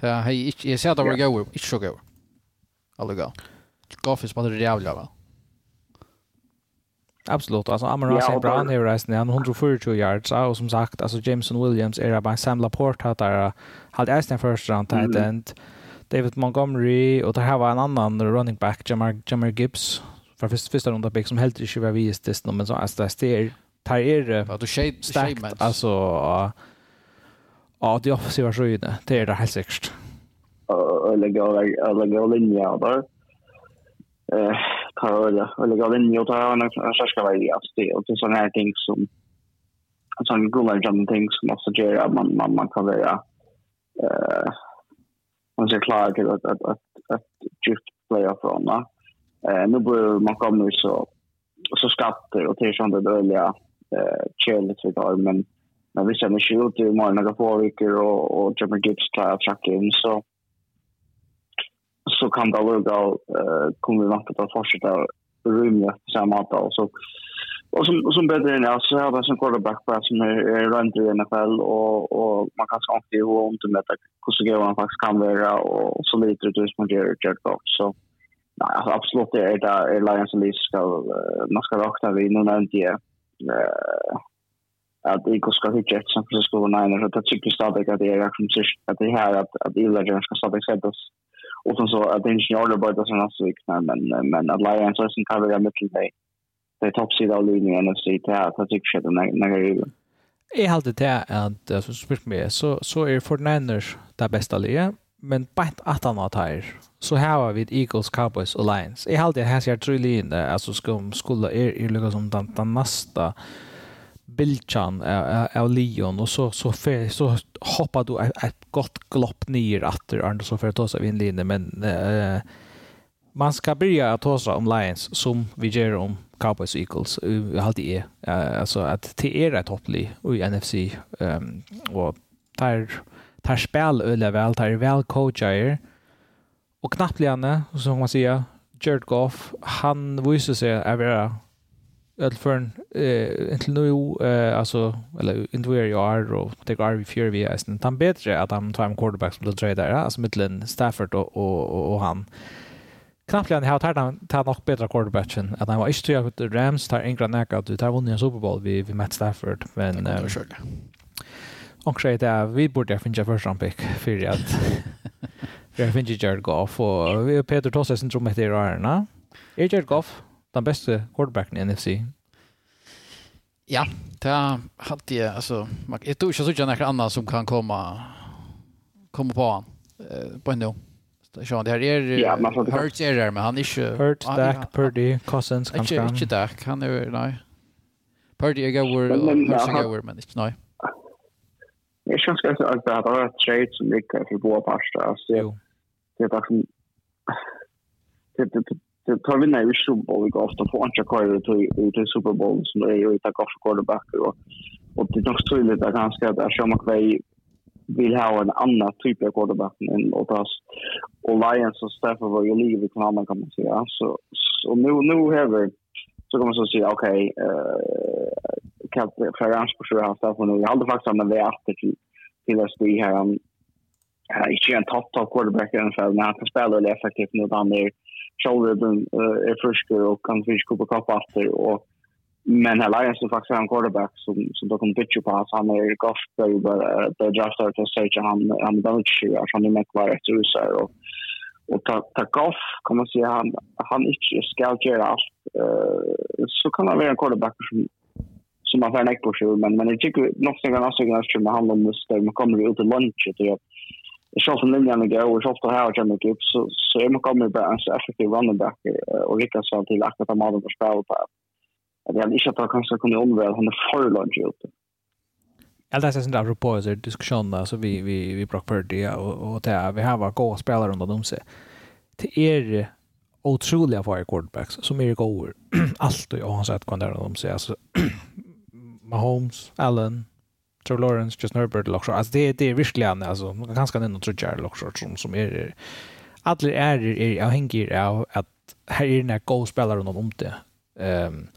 Det är inte jag ser att det var go, inte så go. Alla go. Golf is bara det jävla va. Absolut. Alltså Amara St. Brown är rejält nu. Han 140 yards. Och som sagt, alltså Jameson Williams är bara Sam Laporte har där. Hade Einstein first round tight end. David Montgomery och det här var en annan running back, Jamar, Jamar Gibbs från första, första runda pick som helt inte var visst det men så alltså det är tar er ja, du shape starkt alltså ja. Det offensiva skyddene det är det helt säkert. Eller gå linja där tar eller gå linja och tar en särska välja det och det sådana här ting som sådana jump things som också gör att man, man, man kan vara eh man ser klar till att, att, att, att djupt playa från Eh, nu blir man kommer så så skatter och till sånt där dåliga eh chill så där men men vi känner ju ut i morgon några få veckor och och Jimmy Gibbs tar track in. Så så kan det lugga eh kommer vi vant att fortsätta rymma samma att så och som som bättre än jag så har jag som quarterback på som är, är runt i NFL och och man kan skapa det och inte med att hur så går man faktiskt kan vara och så lite ut som gör Jared Goff så Nej, alltså absolut det är där är Lions Elise ska man ska vakta vid nu när inte eh att det ska hitta ett som precis då så det att tycker stadigt att det är verkligen så att det här att att Illeger ska stadigt sättas och sen så att ingenjörer bara det såna så vikna men men att Lions har sin cover i mitten där det är toppsida av linjen NFC det här att tycker det när det. Är helt det att så spyrt mig så så är 49ers det bästa ligan men bant att han har så här har vi Eagles, Cowboys och Lions. Jag har alltid här ser tre linjer, linje alltså skum skulle är är lika som den, den nästa bilchan av Leon och så så för, så hoppar du ett ett gott glopp ner att åter är så för att ta sig in linje men äh, man ska börja att ta om Lions som vi gör om Cowboys och Eagles. Jag har alltid är uh, alltså att det är ett topplig i NFC um, och där tar spel öle väl, tar väl coacher. Och knappligen som man säger, Jared Goff, han visar sig att vara öll förrän eh, inte nu, eh, alltså, eller inte where you are och det går vi för vi är sen. Bättre att han tar en quarterback som blir trade där, alltså mittlen Stafford och, och, och, han. knappligen har tagit han tar nog bättre quarterbacken. Att han var inte att Rams tar en granaka att du tar vunnit en Super Bowl vi vi Matt Stafford. Men, eh Och är det vi borde finna första round pick för att *laughs* vi har finnit Jared Goff och vi har Peter Tosse syndrom heter det här. Är Jared Goff den bästa quarterbacken i NFC? Ja, det hade jag alltså jag tror inte så jag några andra som kan komma komma på han på en nu. Så det här är ja, Hurts är där men han är inte Hurts, Dak, Purdy, Cousins kanske. Inte Dak, han är nej. Purdy är går Hurts är går men inte nej. Parter. Alltså, Jo. det är bara som... Det, det, det, det tar vi ner i Super Bowl golf. De får inte kvar ut i Super Bowl som det är ju golf och quarterback. Och, och det är nog tydligt att ganska att Sean McVay vill ha en annan typ av quarterback än oss. Och Lions och Stafford var ju liv i kanalen kan man säga. Så, så nu, nu har vi så kan man så säga okej eh kallt för Ransburg han sa nu. Jag hade faktiskt han med efter till, till att stå här. Han är inte en topp-topp quarterback i NFL, men han kan spela väldigt effektivt mot han är shoulder uh, är frisk och kan finnas kuppa kapp efter. Och, men här Lions är faktiskt en quarterback som, som då kommer pitcha på. Alltså, han är gott där draftar till Sage. Han, han är väldigt tjugo år, så han är mycket värre efter USA. Och, och ta, ta golf kan man säga han han inte ska göra allt uh, så kan han vara en quarterback som som man får en ekko sjur, men, men jeg tykker nok snakker kan avsøkning av med handel om hvis man kommer ut til lunch, det er Sjalt som linjen går og sjalt om her og kjenner ikke så, så jeg må komme med en så effektiv running back og lykkes han til akkurat av maden for spil på. Jeg vil ikke at han kanskje kunne omvære, han er for lunch ute. Jag läste sen där på så diskussioner så vi vi vi Brock Purdy och och det vi har var goda spelare under dem så till er otroliga fire quarterbacks som är goda allt och jag har sett kan där de säger alltså Mahomes, Allen, Trevor Lawrence, Justin Herbert, Lockshore. Alltså det, det är verkligen, alltså, man kan ganska nämna Trudjar som, som är alla är är hänger av att här är den här spelare runt om det. Ehm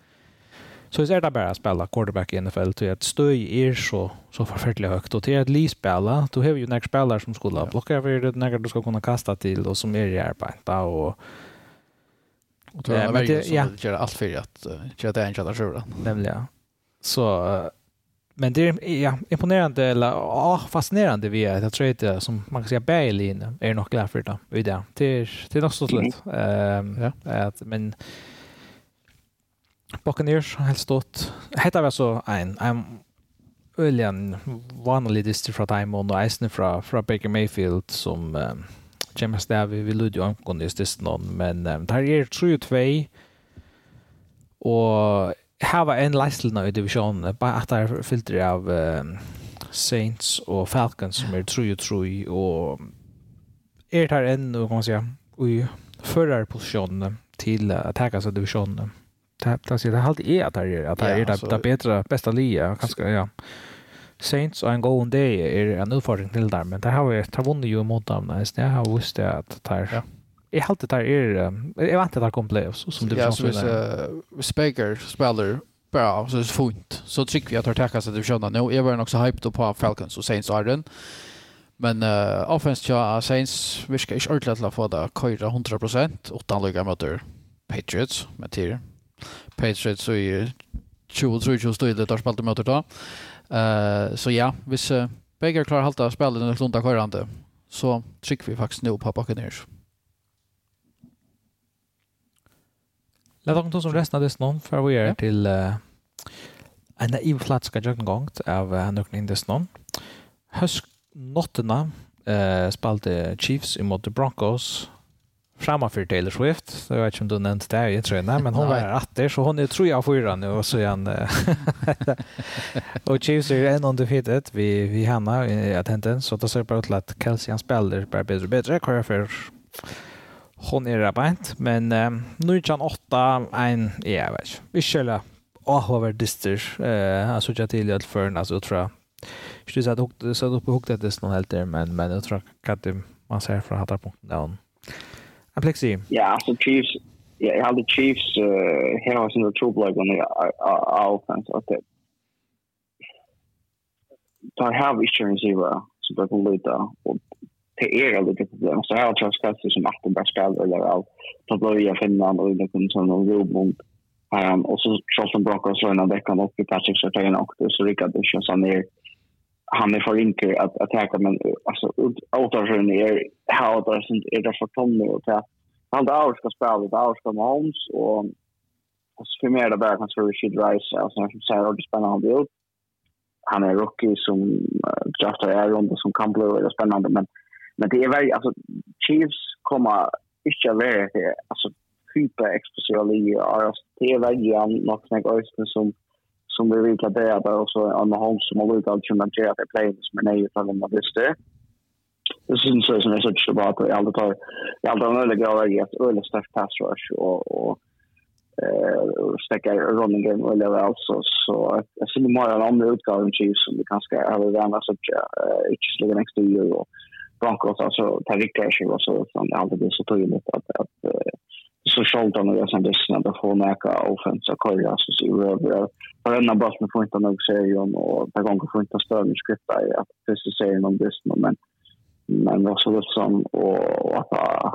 så är det bara att spela quarterback i NFL till att stöj är så, så förfärligt högt. Och till att li spela, då har vi ju några spelare som skulle blocka över det, några du ska kunna kasta till och som är i arbete och Och tror jag att det gör allt för att köra det en köra själva. Nämligen. Så, men det är ja, imponerande, eller ja, fascinerande vi är. Jag tror inte, som man kan säga, Berlin är nog glad för det. Det är, det är något så slut. Mm. Um, ja. att, men Buccaneers helt stått. Hetta var så en, en Öljan vanlig distri fra Diamond og eisen fra, fra Baker Mayfield som um, James Davi vil ut jo ankunde i stisten men um, der er 3-2 og hava en leistelna i divisjonen, bare at det er filter av um, Saints og Falcons som er tru og tru, og er det enn, og kan man si, i førerposisjonene til å tagge seg divisjonene. Det, det, det er alltid er at det er, at det er det, det bedre, beste lia, kanskje, ja. Saints og en god dag er en utfordring til der, men det har vi, det har vunnet jo mot dem, det har vi visst det at det er, ja jag har alltid där är jag vant att det kommer playoffs som det finns så speaker spelar bra så det är fint så tycker vi att det tackat att det känner nu är väl också hyped på Falcons och Saints Iron men uh, offense ja Saints viskar inte ordentligt att få det köra 100% utan lycka mot Patriots med tider Patriots så är 20-23 det där spelade mot då eh så ja, hvis uh, begge klarar å holde spillet under klunda körande. så trycker vi faktiskt nu på Buccaneers. Lad oss ta som resten av det snön för vi är till en naiv plats ska jag gång av någon in det snön. Hösk notterna eh spalte Chiefs mot Broncos framför Taylor Swift. Så jag vet inte om du nämnt det, jag tror inte, men hon *laughs* var åtta så hon är tror jag fyra nu och så igen. och Chiefs är en undefeated vi vi henne i attenten så det ser bara ut att Kelsey han spelar bara bättre bättre kvar för hon är rabant men um, nu kan åtta en ja vet vi skulle åh vad dyster eh alltså jag till att förn alltså tror jag skulle säga att så då på hugget det snart helt där men men jag tror att det man ser från hattar punkten där en plexi. Ja så Chiefs ja jag hade Chiefs här har sin trouble like on the offense okay det tar have insurance zero så det kan lita och det är allt det problem. Så jag tror att det som att bara spel eller av Pabloia Finland och det kommer som en robot. Um, och så Charlton Broncos så när kan upp i Patrick så tar han också så Rickard Bishop som är han är för enkel att attacka men alltså återfören är how det är det för tonne och att han där ska spela där ska Mahomes och och så för mer det bara kanske Richard Rice alltså som säger att det spännande ut han är rookie som uh, draftar är runt som kan bli väldigt spännande men Men det är väl alltså Chiefs kommer inte att vara det alltså hyper explosiva ligor. Det är väl igen något som jag som som vi vill kadera där och så the home som har lutat att Jay göra play som är nöjd för dem visst det. Det syns som är så bra att jag aldrig tar jag aldrig har möjlighet att göra ett öle starkt pass rush och och eh stäcka running game och eller alltså så jag ser mer en annan utgåva än Chiefs som vi kanske har det andra så att inte släga nästa år och bankrottan alltså, så tar rikkersillä suuntaan alldeles tyynyt, että, että så eh, sålde han några sådana lyssnare, då får man äka offensa korgar, så ser. Varenda bollen får inte nog serien och per gång får inte stöd i skripta i att första serien om lyssnare, men men också Wilson och att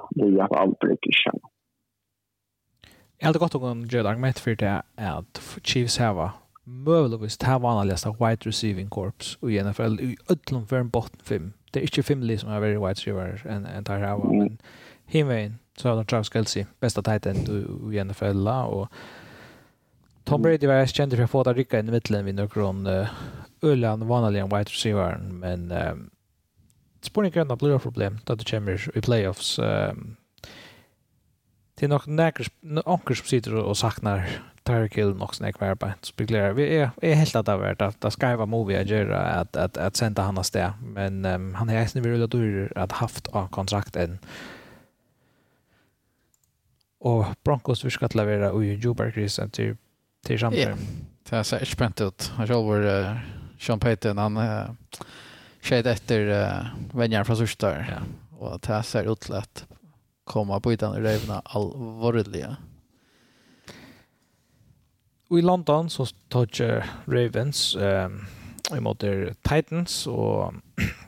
det är aldrig känna. Jag hade gått om Joe argument för det att Chiefs hava möjligtvis det här vanligaste wide receiving corps och NFL i ödlom för en botten fem det är inte fem som är väldigt wide receiver än än där här men Himwayn så har de Travis Kelce bästa tight end i NFL och Tom Brady var känd för att få det rycka in i mittlen vid några Ullan vanligen wide receiver men um, spårningarna blir ett problem då det kommer i playoffs um, det är nog näkers några som sitter och saknar Tyreek Hill snäck var på spekulerar vi är är helt att det att att det ska vara movie att göra att att att sända han där men um, han är ju vill att du att haft av kontrakt en. och Broncos vill ska leverera och ju Joe Grisen till till champion. Yeah. Det ser spänt ut. Han själv var uh, Sean Payton han uh, efter uh, vänner från Sörstör. Ja. Och det ser ut lätt komma på utan rövna allvarliga. Och i London så tog Ravens um, emot Titans och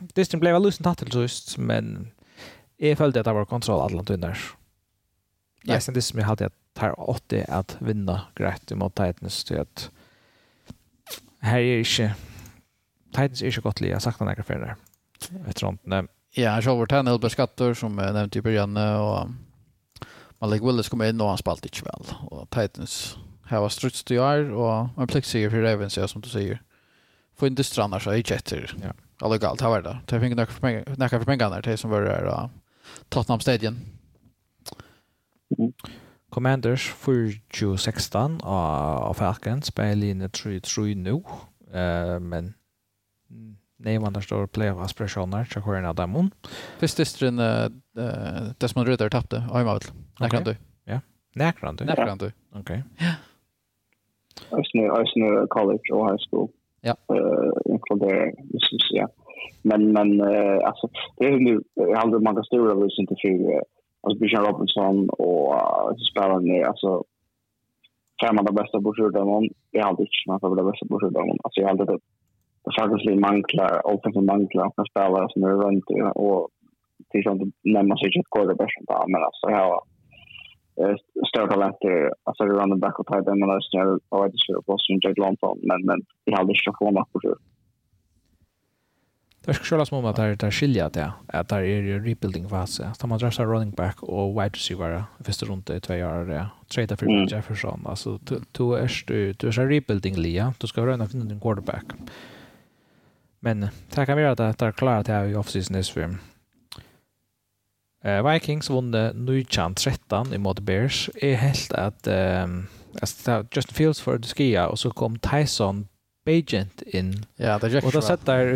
*clears throat* Distin blev väl utan till just men jag följde att det var kontroll Atlanta vinner. Ja, sen det som jag hade att tar 80 att vinna grejt mot Titans till att här är inte Titans är inte gott liga sagt några färre. Jag tror inte. Ja, Jover Tannell beskattar som jag nämnde i början och Malik Willis kom in och han spalt inte väl och Titans här var struts det är och en plexiger för Ravens som du säger. Få inte strannar så i chatter. Ja. Alla galt har var det. Det fick några för pengar, några för pengar där det som var där Tottenham Stadion. Commanders för 2016 av Falcons spelar in 3-3 nu. Eh men nej man där står playoff aspirationer så kör en av dem. Först distrin eh Desmond Ritter tappade. Ja, jag vet. När kan du? Ja. När du? När kan du? Okej. Ja. Østene, Østene college og high school. Ja. Uh, det synes jeg. Men, men uh, altså, det er jo, jeg har aldri mange av løsning til fire. Altså, Bjørn Robinson og uh, spillerne, altså, fem av de beste borsjordømmene, jeg har aldri ikke noe av de beste borsjordømmene. Altså, jeg har aldri det. Det er faktisk litt mangler, och mangler, som spillere som er rundt, og til sånn, nevner seg ikke et quarterback, men alltså, jag har större talenter, alltså running back och tight end, men alltså jag var inte sure på sin Jake Lonton, men, men jag hade inte fått något på det. Det ska skiljas om att det är skilja det, att det är rebuilding fas. Så man draftar running back och wide receiver första runt i två år, det trade för mm. Jefferson. Alltså, du är du, du är rebuilding lia, du ska röna finna din quarterback. Men det kan vi göra att det är klart att det är i off-season Vikings vunne 9-13 mot Bears. Jeg helt at um, Justin Fields for det skia, og så kom Tyson Bajent in. Ja, det är Och då satt där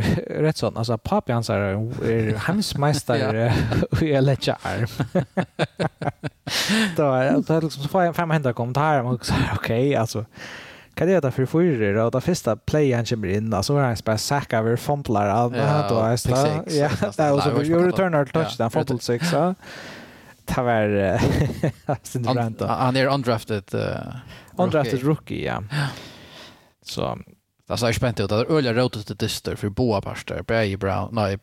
rätt sånt. Alltså papi hans är er hemsmästare och jag lägger arm. då är det liksom så får jag fem händer kommentarer. Okej, alltså kan det ta för förr och ta första play han kommer in alltså var han bara sacka över fumblar av det då är så ja det är så ju returner touch där fumble six så det var sin brand han är undrafted undrafted rookie ja. Så. Det er är spänd ut. Det är öliga rådet till dyster för båda parter. Bär Brown, nej,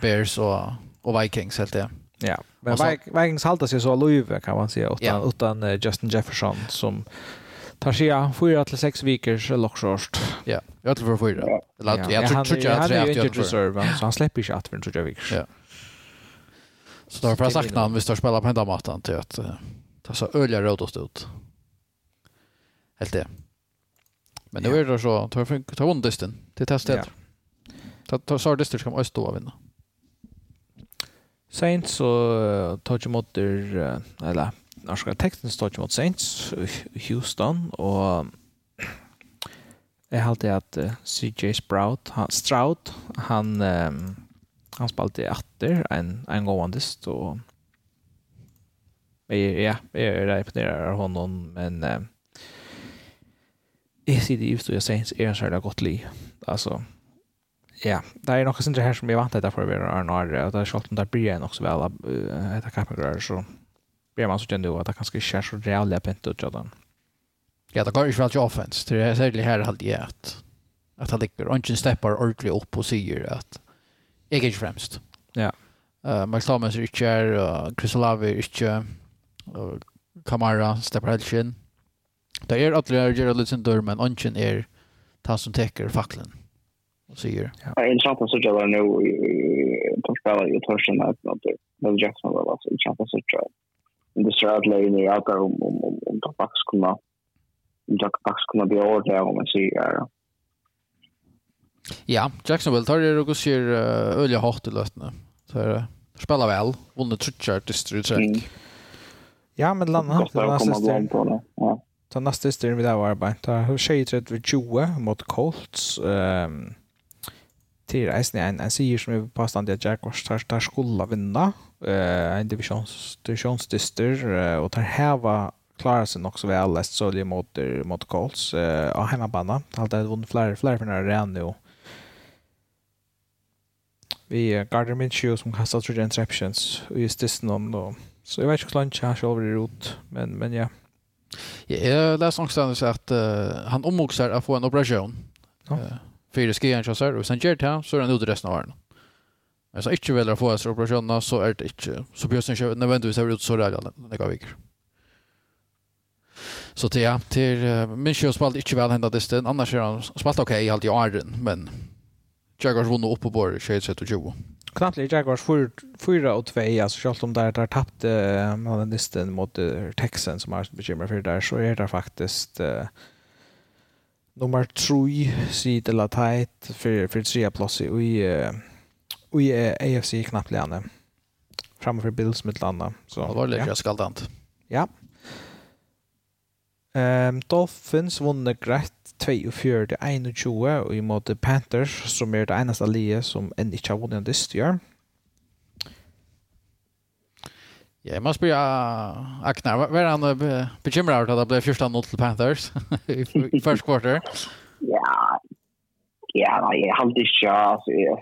Bears och, och Vikings helt det. Ja, men Vikings halter sig så löv kan man säga utan, utan Justin Jefferson som tar sig fyra till sex veckors lockshort. Ja, jag tror för fyra. Eller jag tror tror jag att jag tror reserve så han släpper inte att för tror jag veckor. Ja. Så då har jag sagt namn vi står spela på hemmamattan till att ta så öliga råd ut. Helt det. Men nu är det så tar för ta vondisten till testet. Ta ta så distar ska man stå och vinna. Saints så Touch ju mot eller norska teksten står ikke mot Saints i Houston, og jeg halte at uh, CJ Sprout, han, Stroud, han, um, han spalte atter en, en gåandist, og jeg, ja, jeg er imponerer av honom, men uh, jeg sier det just, og jeg Saints er en særlig godt li. Altså, ja, det er noe som her som jeg vant etter for å være Arnare, og det er selv om det blir jeg nok så vel av etter kappegrar, så blir man så kjent jo at det kanskje ikke er så reallig pent ut av den. Ja, det går ju väl till offense. Det är särskilt här hade jag att att han ligger och inte steppar ordentligt upp och säger att jag är inte främst. Ja. Uh, Max Thomas är inte här, uh, Chris Olavi är inte, uh, Kamara steppar helt in. Det är att det är sin Lutzendor, men Onchen är han som täcker facklen och säger. Ja, intressant att säga nu på spelet i Torsen att det är Jackson var alltså intressant att säga industriallägen i allt om om om om tabakskunna om tabakskunna blir ordentligt om man ser Ja, Jacksonville tar det och ser öliga hårt i lötna. Så är det. Spelar väl, vinner trutchar distrikt. Mm. Ja, men landa har det nästa Ja. Ta nästa styr vi där var bara. Ta hur tjej 30 20 mot Colts. Ehm till Eisen en en sier som är påstående att Jaguars tar tar skulle vinna eh en divisions divisionsdyster och tar häva klarar sig också väl läst så det mot mot Colts eh av hemmabana. Allt det vunnit fler fler för när det nu. Vi Gardner Minshew som kastar tre interceptions och just det någon då. Så jag vet inte hur långt jag själv är ut men men ja. Ja, jag läste någonstans att uh, han omoxar att få en operation. Ja. Uh, fyra skian så här och sen gert det så är han ute resten av åren. Men så inte vill få sig operationerna så är det inte så bjösen kör nödvändigtvis har ut så där alla några veckor. Så det ja, till min kör spalt inte väl hända det stund annars är han spalt okej okay, allt i åren men Jaguars vunnit upp på bordet 21-20. Knappt lite Jaguars 4 och 2 alltså självt om där där tappade man den mot Texans som har bekymmer för där så är det faktiskt uh, nummer 3 sitter la tight för för tre plus i i AFC knappt lärande framför Bills med landa så det var lika ja. skaldant. Ja. Ehm um, Dolphins vann grett 42-21 og i måte Panthers, som er det eneste alliet som enda ikke har vunnet dist gjør. Ja, jeg må spørre Aknar, hva er han bekymret over at det ble 14-0 til Panthers *laughs* i første kvarter? Ja, ja, nei, jeg halte ikke, altså, jeg,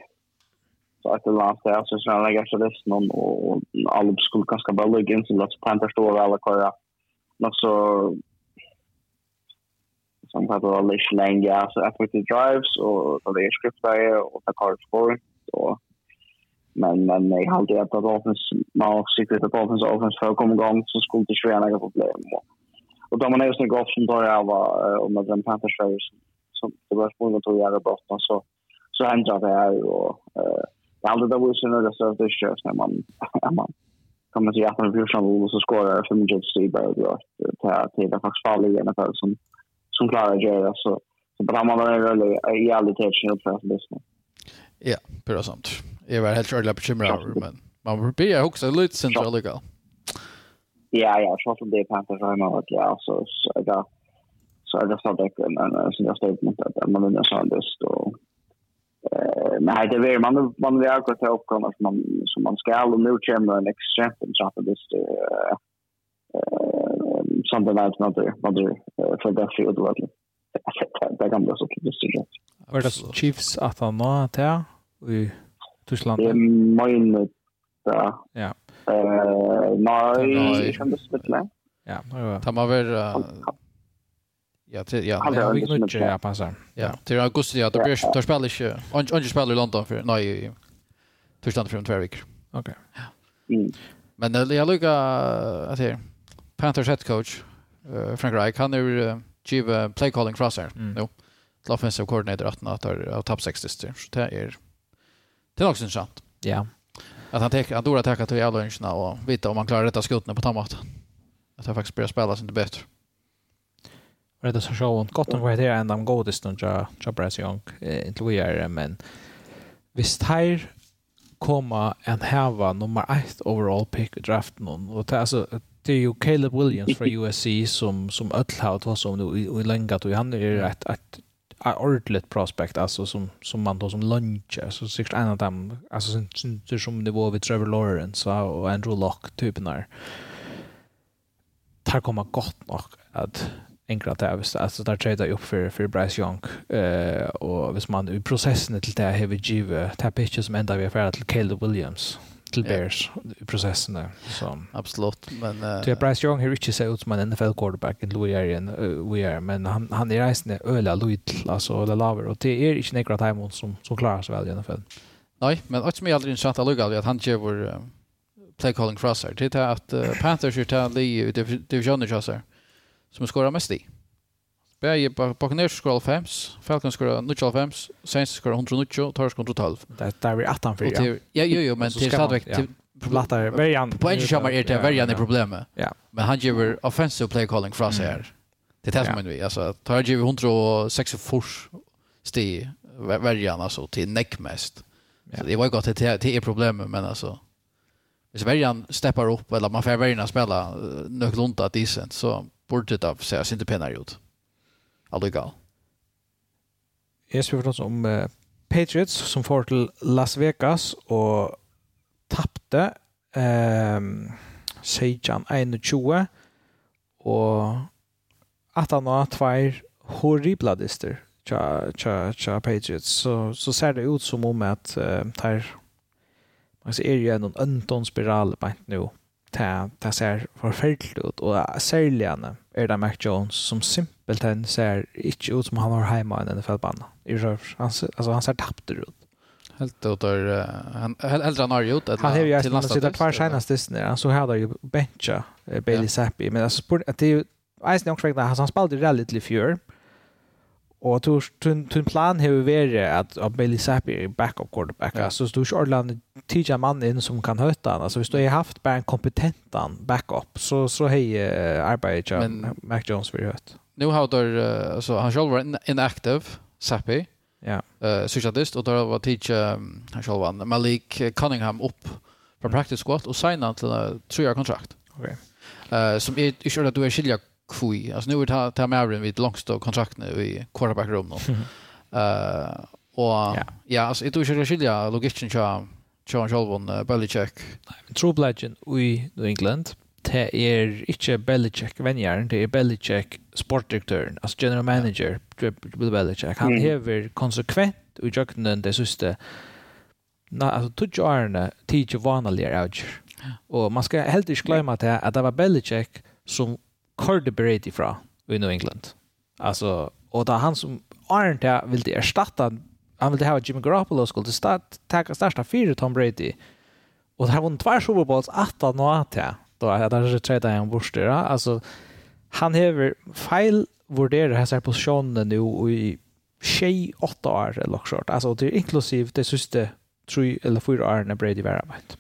så et eller annet, jeg synes jeg legger ikke resten om, og alle skulle kanskje bare lykke inn til at Panthers står eller hva, ja. Men så, som hva det var litt lenge, altså, jeg fikk drives, og det er skriptet, og det er kart og Men, men jag har alltid hjälpt att offens, man har siktat att offens offens förekommer gång så skulle det ske några problem. Och då man är snygg offens då jag var och med den Panthers som, som det var spunnet att göra brotten så, så händer det här. Och, jag har alltid där vuxit nu det största köps när man, när man kommer till 18 14 och så skårar 25 styrbar och blir till det faktiskt fall i som, som klarar att göra. Så, så bara man är jävligt helt snyggt för att lyssna. Ja, bra samt. Jag var helt ordentligt bekymrad över, men man får börja också lite central legal. Ja, ja, så som det är Panthers har man varit, ja, så, så är så är det så det en en sån där statement att man vill ha det och eh nej det är man man vill också ta upp kommer som man som man ska och nu kommer en extremt att det eh something like another another for that field level det kan bli gamla socialistiska. Var det Chiefs att han nå där i Tyskland? Det min ja. Ja. Eh, nej, kan det spela. Ja, det var man väl Ja, till ja, det vi nu ju ja passar. Ja, till augusti ja, då blir då spelar inte. Och och spelar i London för nej. Tyskland för två veckor. Okej. Ja. Men det jag lukar att här Panthers head coach Frank Reich han är giv play calling crosser. Mm. Jo. Till offensive coordinator att han tar av tapp 60 så det är det är också intressant. Ja. Att han tar han dora attacka till alla inchna och vita om han klarar detta skotten på tamat. Att han faktiskt börjar spela sin bättre. Och det så show gott om vad det är and I'm go this don't ja ja press young inte vi är men visst här komma en häva nummer 1 overall pick i draften och det är alltså det är ju Caleb Williams från USC som som Ötlhout har som nu i länge och han är ett ett ordentligt prospect alltså som som man då som lunch alltså säkert en av dem alltså som som det var vid Trevor Lawrence och Andrew Luck typen där. Tar komma gott nog att enkla det är alltså där trade upp för för Bryce Young eh och vis man i processen till det här har vi givet det som ända vi affärer till Caleb Williams till Bears i processen där. Så. Absolut, men uh, Det är Bryce Young har inte sett ut som en NFL quarterback i Louis Arian, uh, we are, men han han är reisande öla Louis alltså öla laver och det är inte några timeout som som klarar sig väl i NFL. Nej, men också med aldrig intressant att lugga att han ger vår um, play calling crosser. Det är att uh, Panthers är till Lee i divisionen crosser som skorar mest i. Bæði Buccaneers skora 5, Falcons skora 95, Saints skora 190, Torres skora 112. Det där är 18 för ja. Ja, jo, jo, men det är stadigt plattar Verian. På en skämmer är det Verian det problemet. Ja. Men han ger offensive play calling från sig här. Det är det som vi alltså tar 106 fors sti Verian alltså till neck mest. Så det var gott det det är problemet men alltså Hvis Verjan steppar upp eller man får Verjan spela något att decent så borde det av sig inte penare ut allikevel. Jeg spør for oss om uh, Patriots som får til Las Vegas og tappte um, Seijan 21 og at han har tvær horribla dister tja, tja, tja Patriots. Så, så ser det ut som om at uh, tar man ser jo en ønton spiral på nu det ser forferdelig ut og særlig er det Mac Jones som simpelt simpelthen ser ikke ut som han har hjemme i NFL-banen. Han, altså, han ser tappt ut. Helt ut er, han, helt han har gjort det. Han har jo gjort det, så det er tvær distene. Han så her da jo bencha Bailey ja. Zappi, men jeg spør at det er jo Eisen er også han spalte rally til i fjør, Og tog, tun tun plan har verið at, at Bailey Zappi er backup quarterback. Ja. Så du ikke Orlando tidligere mann inn som kan høyte han. Altså hvis du har haft bara en kompetentan backup, så, så hej uh, arbeidet Men, Mac Jones vært høyt. Nu har du, uh, han själv var inactive, Zappi, ja. Eh så jag och då var tidligere um, han själv var Malik Cunningham upp på practice squad, och signa till ett tre år kontrakt. Okay. Uh, som är ikke att du är skilja kvui. Alltså nu är det ta Marin vid långstå kontrakt nu i quarterback rum då. Eh och ja, alltså det är ju skilja logistiken så John Jolvon uh, Belichick. True Legend i New England. Det är inte Belichick vänjaren, det är Belichick sportdirektören, alltså general manager Bill Belichick. Han mm. hever konsekvent i jöknen det sista Nei, altså, tutsi årene tidsi vanlige avgjør. Og man skal helt ikke glemme til at det var Belichick som Carter Brady fra i New England. Alltså, och det han som Arndt vill det erstatta han ville ha Jimmy Garoppolo skulle start ta starta fyra Tom Brady. Och det har vunnit två Super Bowls att han har det. Då är det där tredje en borste Alltså han har fel vurderar här positionen nu i tjej åtta år eller något sånt. Alltså det är inklusive det sista tre eller fyra år när Brady var med.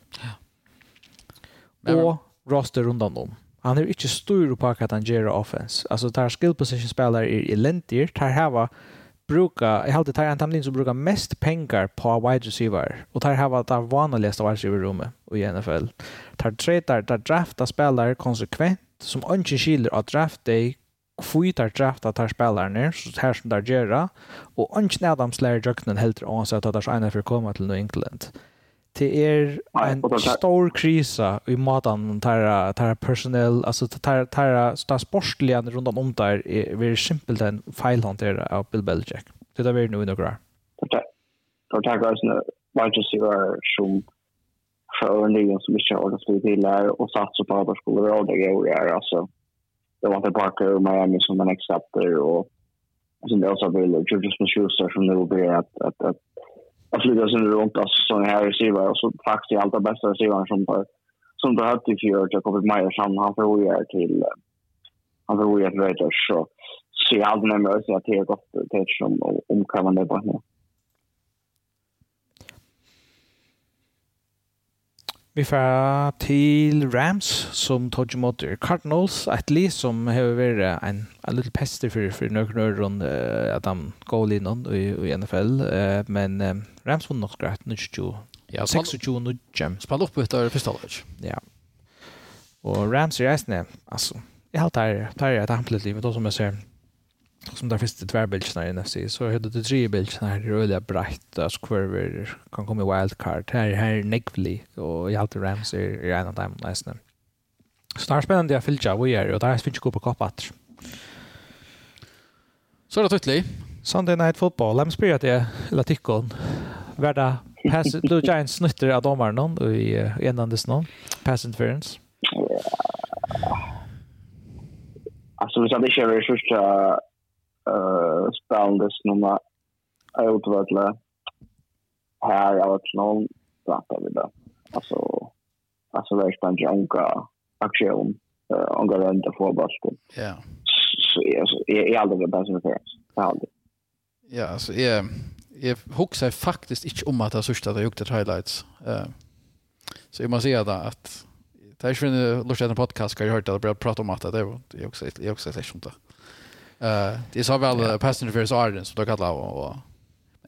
Ja. Och roster runt om han er ikke stor på hva han gjør offens. Altså, tar skill position spelare er elendig, tar hava bruka, jeg halte tar en tamlin som bruka mest pengar på wide receiver, og tar hava tar vanligaste wide receiver-rommet i NFL. Tar tretar, tar drafta spelare konsekvent, som ikke skiler av draft day, kvui tar drafta tar spelarne, så her som tar gjerra, og ikke nedamslærer jøkkenen helt, og at det er så ene for å komme til New England det er en stor krisa i maten tar tar personell alltså tar tar stas sportliga runt om där är väldigt simpelt en feilhantera av Bill Belichick. Det där vi nu några. Tar tar guys nu vad just you are som för en del som inte har det till där och satsa på att skulle råda är alltså det var inte Parker och Miami som man accepterar och sen det också vill Julius Schuster som nu blir att att att sluta sen runt alltså, som en här receiver och så faktiskt allra bästa receivern som tar som tar högt i fjol, Jacob Myers, han, eh, han till han förlorar till Raiders så ser jag aldrig till att säga till gott till som om på nu. Vi får til Rams, som tog imot Cardinals, et li som har vært en, en liten pester for, for noen år rundt uh, at de går inn i, i NFL. Uh, men uh, Rams vunnet nok greit, 26-25. Spall opp etter første halvdel. Ja. Og Rams er reisende, altså, jeg har tatt det her et amplet liv, men da som jeg ser, som där finns det två bilder i NFC så har det tre bildsna här brett brighta squirver kan komma i wildcard här här Nickfly och i allt Rams är i en av dem nästan. Så det är spännande att fyllde vad är och där finns ju gå på koppat. Så är det tydligt. Sunday Night Football. Lem spyrir at jeg latikon. värda pass *laughs* Blue Giants snutter av domaren noen i enandes noen. Pass interference. Alltså vi sa det inte vi sista uh, spelades nummer utvärde här av att någon pratar vi då. Alltså, alltså det är spännande unga aktion, uh, unga rönta för basket. Ja. Så jag är aldrig det bästa med det. Aldrig. Ja, alltså jag, jag huxar faktiskt inte om att jag sörsta att jag gjort ett highlights. Uh, så jag måste säga då att det är ju en lustig podcast jag har hört att jag prata om att det är också ett sånt där. Eh, det sa väl passenger för Arden så då kallar och, och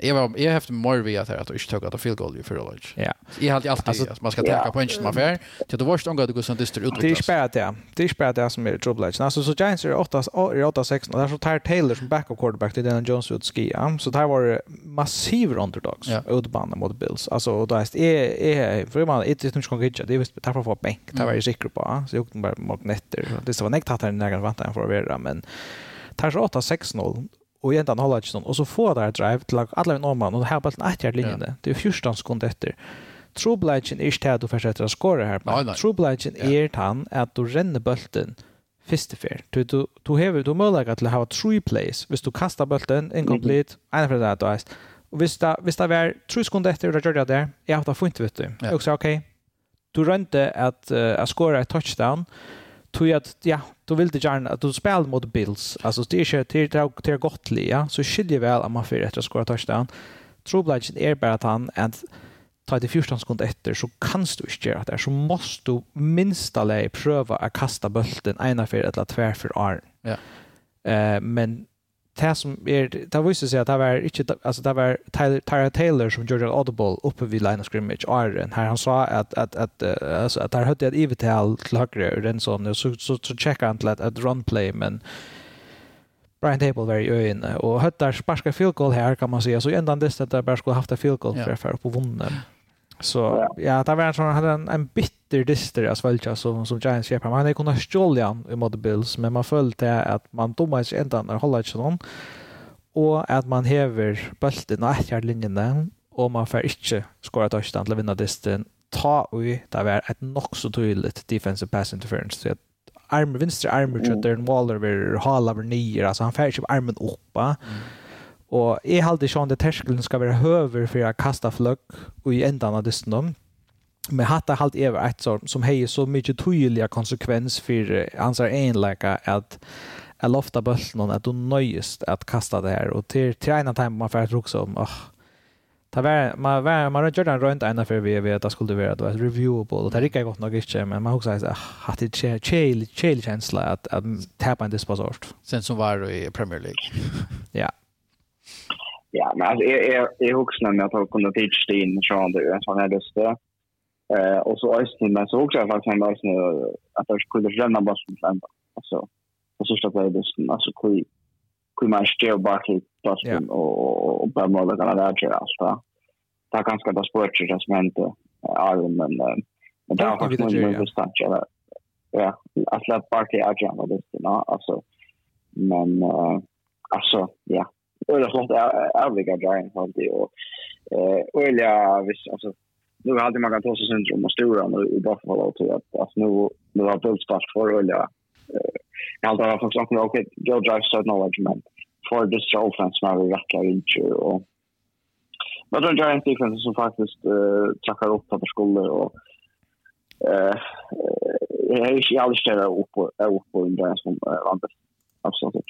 Jag var jag haft mer via att att inte ta att field goal för lunch. Ja. Jag hade alltid alltså, man ska tänka på inchen för Till det var gången det går sånt dyster ut. Det är spärrat ja. Det är spärrat det som är trouble. Alltså så Giants är 8 är 8 6 och där så tar Taylor som backup quarterback till den Jones ut ski. Så där var det underdogs underdogs utbanan mot Bills. Alltså och då är är för man inte inte ska gidja. Det är visst därför för bank. Det var ju säkert på. Så jag tog bara mot netter. Det var näkt att han nära väntan för att vara men tar så 8-6-0 och egentligen håller inte sånt. och så får där drive till alla en norman och här bara en åtta linjen det är 14 sekunder efter Troblagen är inte att du fortsätter att skåra här men Troblagen är han att du ränner bulten första fair du du du har du möjlighet att ha tre plays. Hvis du kastar bulten incomplete en för det här då är och visst där visst där var tre sekunder efter det gjorde jag där jag har fått inte vet du Jag så okej du rönte att att skåra ett touchdown tog jag ja, då vill det gärna att du spelar mot Bills. Alltså det är inte till till gott ja. Så skiljer väl om man får rätt att skora touchdown. Troblagen är bara att han and ta det första sekund efter så kan du inte göra det. Så måste du minsta läge pröva att kasta bulten ena för eller tvär för arm. Ja. Eh men det som er, det visste seg at det var ikke, altså det var Tyler, Tyler Taylor som gjorde audible oppe ved line of scrimmage, Arjen, her han sa at, at, at, at, altså, at der høyde et ivetal til høyre, sån så, så, så tjekka han til et, run play men Brian Table var i øynene, og høyde der sparska field goal her, kan man si, så enda han dist at jeg bare skulle haft et field goal for för på opp og. Så ja, det var en sån hade en, en bitter dyster jag svälja som som Giants Shepard. Man hade kunnat stjäla han i mot Bills, men man följde att man domar sig ända när hålla inte någon och att man häver bulten och efter linjen och man får inte skora touchdown till vinna dysten. Ta ui, det var ett nog så tydligt defensive pass interference. Så att arm, vänster arm, mm. Waller, hala över nio alltså han färger sig armen uppa. Mm Og jeg halte ikke om det terskelen skal være høver for å kaste fløk og i enden av dysten dem. Men hatt er halte jeg var et sånt som har så mye tydelige konsekvens for hans er enleika at jeg lofta bølsen at du nøyest at kasta det her. Og til, til en av dem man får rukse om, åh, Ta var man var man gjorde en runt ena för vi vet att skulle vara det var reviewable och det gick gott nog inte men man också att hade det chill chill känsla att att tappa en disposort. Sen som var i Premier League. ja. Ja, men alltså är är är också när jag tar kunna teach det in så han det så han det där. Eh och så ösn men så också faktiskt han ösn att jag skulle känna bara som plan. Alltså och så står det det alltså kui kui man står bak i passen och och bara måla kan det där alltså. Det är ganska bara sport just som inte är men men det har faktiskt en distans eller ja, att släppa bak i agent det alltså men alltså ja öliga flott ärliga grejen det. och eh öliga visst alltså nu har alltid man kan ta sig syndrom och stora nu i Buffalo och tror att alltså nu nu har bultspass för olja. jag har alltid faktiskt också okej Joe Drive start knowledge man for this offense när vi räcker inte och Men det är en defense som faktiskt uh, trackar upp på skulder och eh jag är ju alldeles upp upp på en där som vann det absolut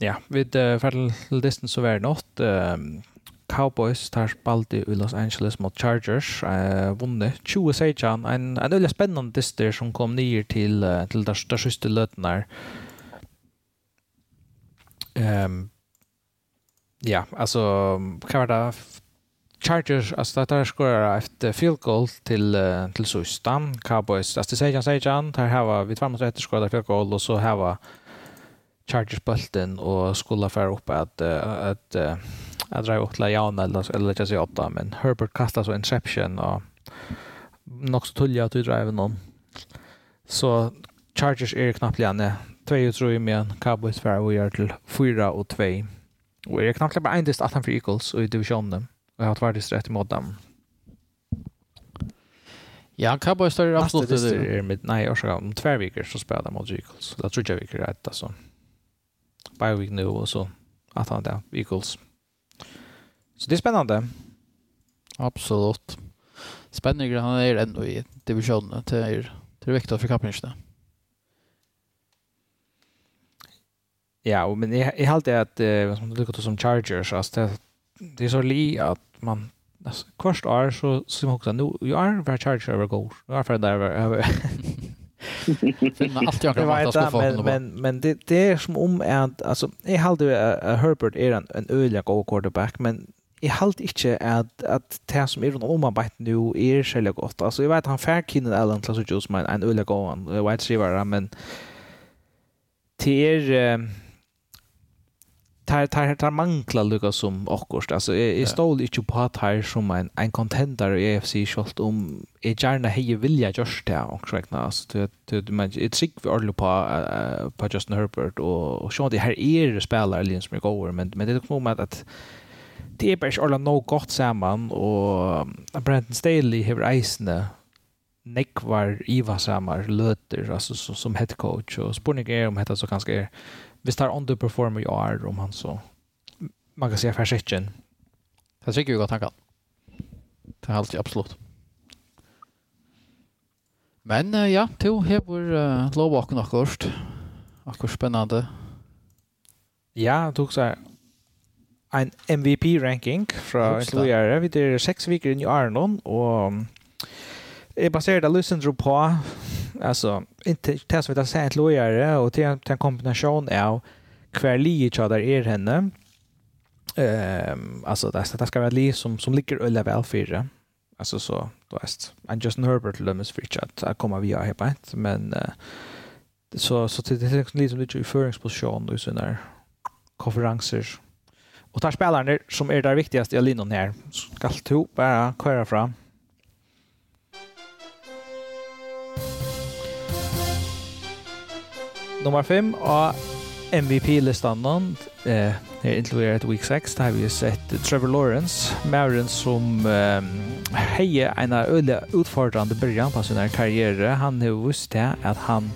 ja, vi uh, fer til distance over natt. Um, Cowboys tar spalt i Los Angeles mot Chargers. Uh, vunne 20 sejan. En, en veldig spennende dister som kom nye til, uh, til der, der siste løten her. Um, ja, altså, hva var det? Chargers, altså det er skorer et field goal til, uh, til Sustan. Cowboys, altså det sejan, sejan. Her har vi tvær mot etter skorar field goal, og så har vi Chargers bulten och skulle fara upp att att att dra åt Jan eller eller jag säger åtta men Herbert kastar så interception och nog så tulja att driva någon. Så Chargers är knappt länge. Två tror jag men Cowboys för vi är till fyra och två. Och är knappt bara en dist att han för Eagles och i divisionen. Och har varit rätt emot dem. Ja, Cowboys är absolut det. Är med nej, jag ska om två veckor så spelar de mot Eagles. Det tror jag vi kan rätta så. Alltså bye week nu och så att han där Eagles. Så det är spännande. Absolut. Spännande han är ändå i divisionen till er till veckan för kapningen. Ja, men jag jag håller att eh, som det som Chargers alltså det, det är så li att man alltså, kvart är så så man också nu jag är för Chargers över går. Jag är för där över Finna allt jag kan vänta ska få men, men, men det, det är som om att, alltså, jag hade uh, Herbert är en, en öliga go quarterback, men jag hade inte att, att det som är runt omarbete nu är särskilt gott. Alltså, jag vet han fair kinen Allen till just men en öliga go on vet receiver men till. Uh, tar tar tar mankla lukka som akkurst alltså är är stol inte på att här som en en contender i AFC skolt om är gärna heje vilja just det och räkna alltså det det men det sig vi all på på Justin Herbert och och så det här är spelare Lions som går men men det kommer med att det är bara alla no gott samman och Brandon Staley har isne nekvar Iva samar löter alltså som, head coach och spårning är om detta så kanske är hvis det er underperformer i år, om han så, man kan säga försiktigen. Det tycker vi att han kan. Det är alltid absolut. Men uh, ja, to hever uh, lovbakken akkurat. Akkurat spennende. Ja, han tok seg en MVP-ranking fra Intelliere. Vi er seks viker inn i Arnon, og jeg baserer det løsendro på, altså, inte det som vi har sett lojare och till, til en kombination av kvar li där är henne. Ehm alltså det det ska vara li som som ligger ölla väl fyra. Alltså så då är det Justin Herbert Lummis för chat att komma via här på men så så det liksom lite i föringsposition då i såna här konferenser. Och tar spelarna som är där viktigast i linjen här. Skall to bara köra fram nummer 5 av MVP-listan eh är inkluderat week 6 där vi har sett Trevor Lawrence, Marin som eh, hejer en öle utfordrande början på sin karriär. Han har visst det att han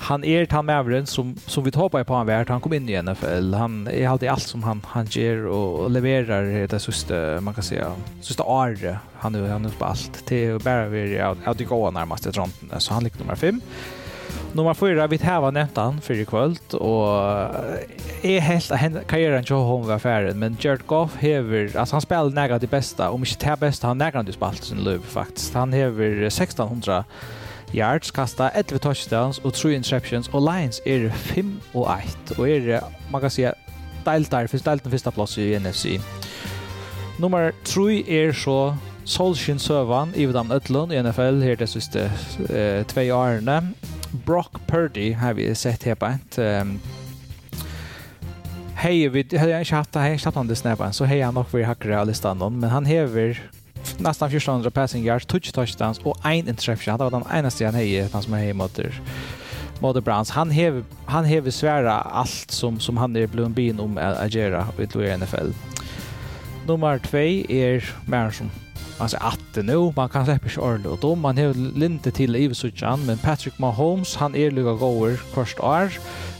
han är han Marin som som vi hoppas på han vart han kom in i NFL. Han är alltid allt som han han ger och levererar det sista man kan säga sista året. Han är han är på allt. till bara vi att det går närmast ett runt så han ligger nummer 5. Nummer fyra, vi har nämnt han för kvöld och är helt att karriären till honom var färdig. Men Jared Goff hever, alltså han spelar nära av det bästa, om inte det bästa han nära av spalt sin löv faktiskt. Han hever 1600 yards, kasta 11 touchdowns och 3 interceptions och Lions är 5 och 1 och är man kan säga delt där, finns delt den första plats i NFC. Nummer 3 är så Solskjaer Søvan, Ivedam Øtlund i NFL, her det siste eh, tve årene. Brock Purdy har vi sett här på ett um, Hej, vi har inte haft det här, inte han det snäppan, så hej han nog vi hackar av listan men han hever nästan 1400 passing yards, touch touchdowns och en interception. Det var den enaste han hej, han som är hej mot Mother Browns. Han hever han hever svära allt som som han är blund bin om att agera i NFL. Nummer 2 är Manson man säger att det nu, man kan släppa sig ordentligt. Och då man har lite till i Vissutjan, men Patrick Mahomes, han är lika gåer först år.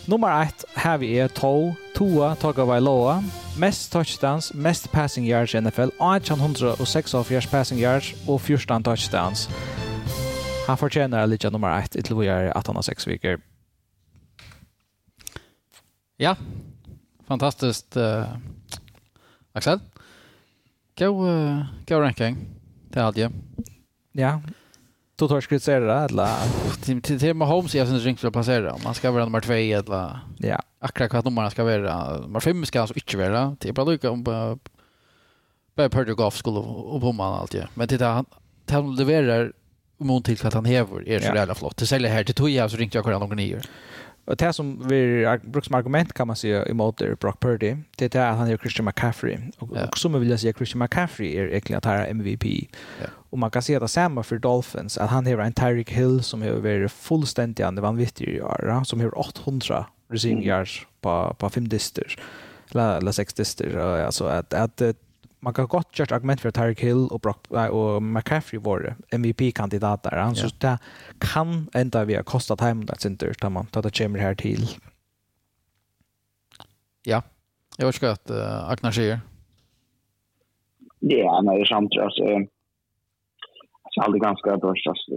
Nummer ett här vi är Tau, Tua, Tagovailoa. Mest touchdowns, mest passing yards i NFL, 1806 passing yards och 14 touchdowns. Han förtjänar lite nummer ett, till vi är 1806 veckor. Ja, fantastiskt. Uh, Axel? Go uh, go ranking. Det hade jag. Ja. Du tar skritt ser det eller till till till Mahomes jag syns ringt för passera. Man ska vara nummer 2 eller Ja. Akra kvart nummer ska vara. Nummer 5 ska alltså inte vara. Det är bara lika om på Purdue Golf skulle och på man allt ja. Men det där han levererar mot till att han häver är så jävla flott. Det säljer här till Toja så ringte jag kolla någon nio. Och det som vi brukar som argument kan man säga emot er Brock Purdy, det är att han är Christian McCaffrey. Och, ja. och som vill jag säga Christian McCaffrey är egentligen att han är MVP. Ja. Och man kan säga det samma för Dolphins, att han har en Tyreek Hill som har varit fullständigt andra vanvittig i år, som har 800 receiving yards på, på fem dister, eller, eller sex dister. Alltså att, att, att man kan gott ett argument för Tyreek Hill och, Brock, och McCaffrey var MVP-kandidater. Ja. Så det kan ända vi har kostat hem det center tar man tar det kommer här till. Ja. Jag vet inte att uh, Agnar säger. Ja, nej, samtidigt alltså alltså alltid ganska börst alltså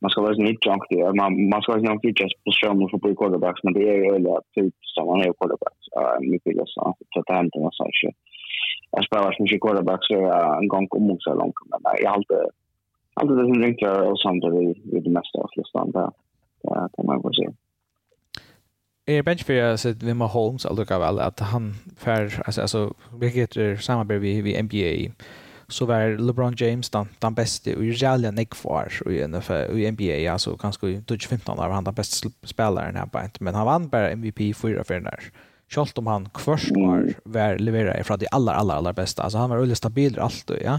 man ska vara så mycket junk det man man ska inte ha just position för på quarterbacks men det är ju öliga typ som man har quarterbacks uh, mycket så att ta hem till så här jag spelar så mycket quarterback så jag en gång om så långt men jag har alltid alltid det som ringt och sånt där i det mesta av listan där där kan man väl se. Är bench för jag sett med Holmes alltså väl att han för alltså alltså vilket samarbete vi vi NBA så var LeBron James den, den bästa och Jalja Nick Far i NFL i NBA alltså kanske i 2015 var han den bästa spelaren här på men han vann bara MVP fyra för när. Kjolt om han kvørst var, var leverer fra de aller, aller, aller beste. Altså han var veldig stabil allt ja.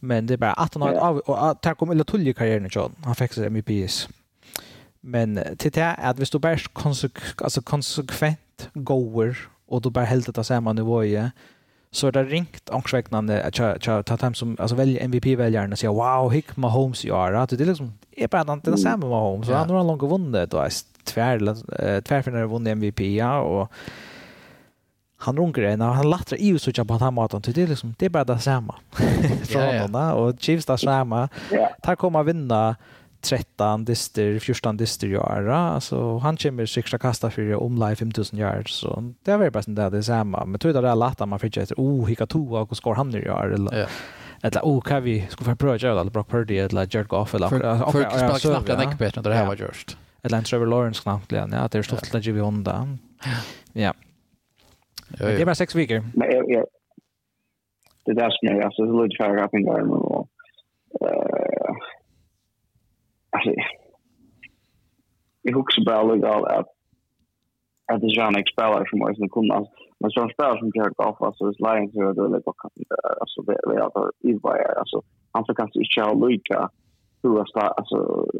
Men det er bare at han har et av, og det kom ille tullig karrieren i Han fikk seg MVPs. Men til det er at hvis du bare konsek altså konsekvent går, og du bare helder det samme nivået, så er det ringt angstvekkende at de som altså, velger MVP-velgerne sier wow, hikk Mahomes i år. Det er liksom, är bare, den den samma samme Mahomes. Ja. Han har langt vunnet, og tverrfinner har vunnet MVP, ja, og han runkar en han latter i så jag på han maten till det liksom det är bara det samma *laughs* från ja, ja. honom och Chiefs där samma ja. tar komma vinna 13 dister 14 dyster göra alltså han kommer sexta kasta för om live 5000 yards så det är bara sånt där det samma men tror det är lätt att man fick efter oh hicka toa och skor han nu gör eller ja. eller oh kan vi ska få pröva göra eller Brock Purdy eller Jared Goff eller för för snacka näck ekbet när det här var just eller en Trevor Lawrence knappt ja. Det är stort att ge vi onda ja. Ja, Det är ja. bara sex veckor. Men jag, jag, det där som jag, alltså, det är lite färre att jag och, uh, alltså, jag huxar bara lite av att, att det är en spelare som har kunnat, alltså, men så en spelare som Jared Goff, alltså, det är Lions, så det är lite och alltså, det är att det är alltså, han får kanske inte ha lika hur jag start, alltså,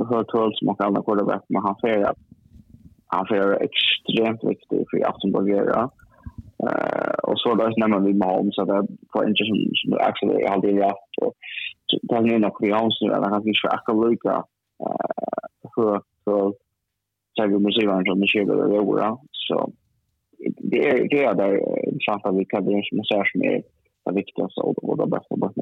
hur tull som och andra quarterback, men han får att han får extremt viktig för att Uh, och så där nämner vi Mahomes så där på en som som actually har det ja och tar ni några Mahomes så där har vi schacka Luka eh för för så vi måste ju ändå mycket det där vara så det är det där sant att vi kan det som är så mycket det viktigaste och det bästa bara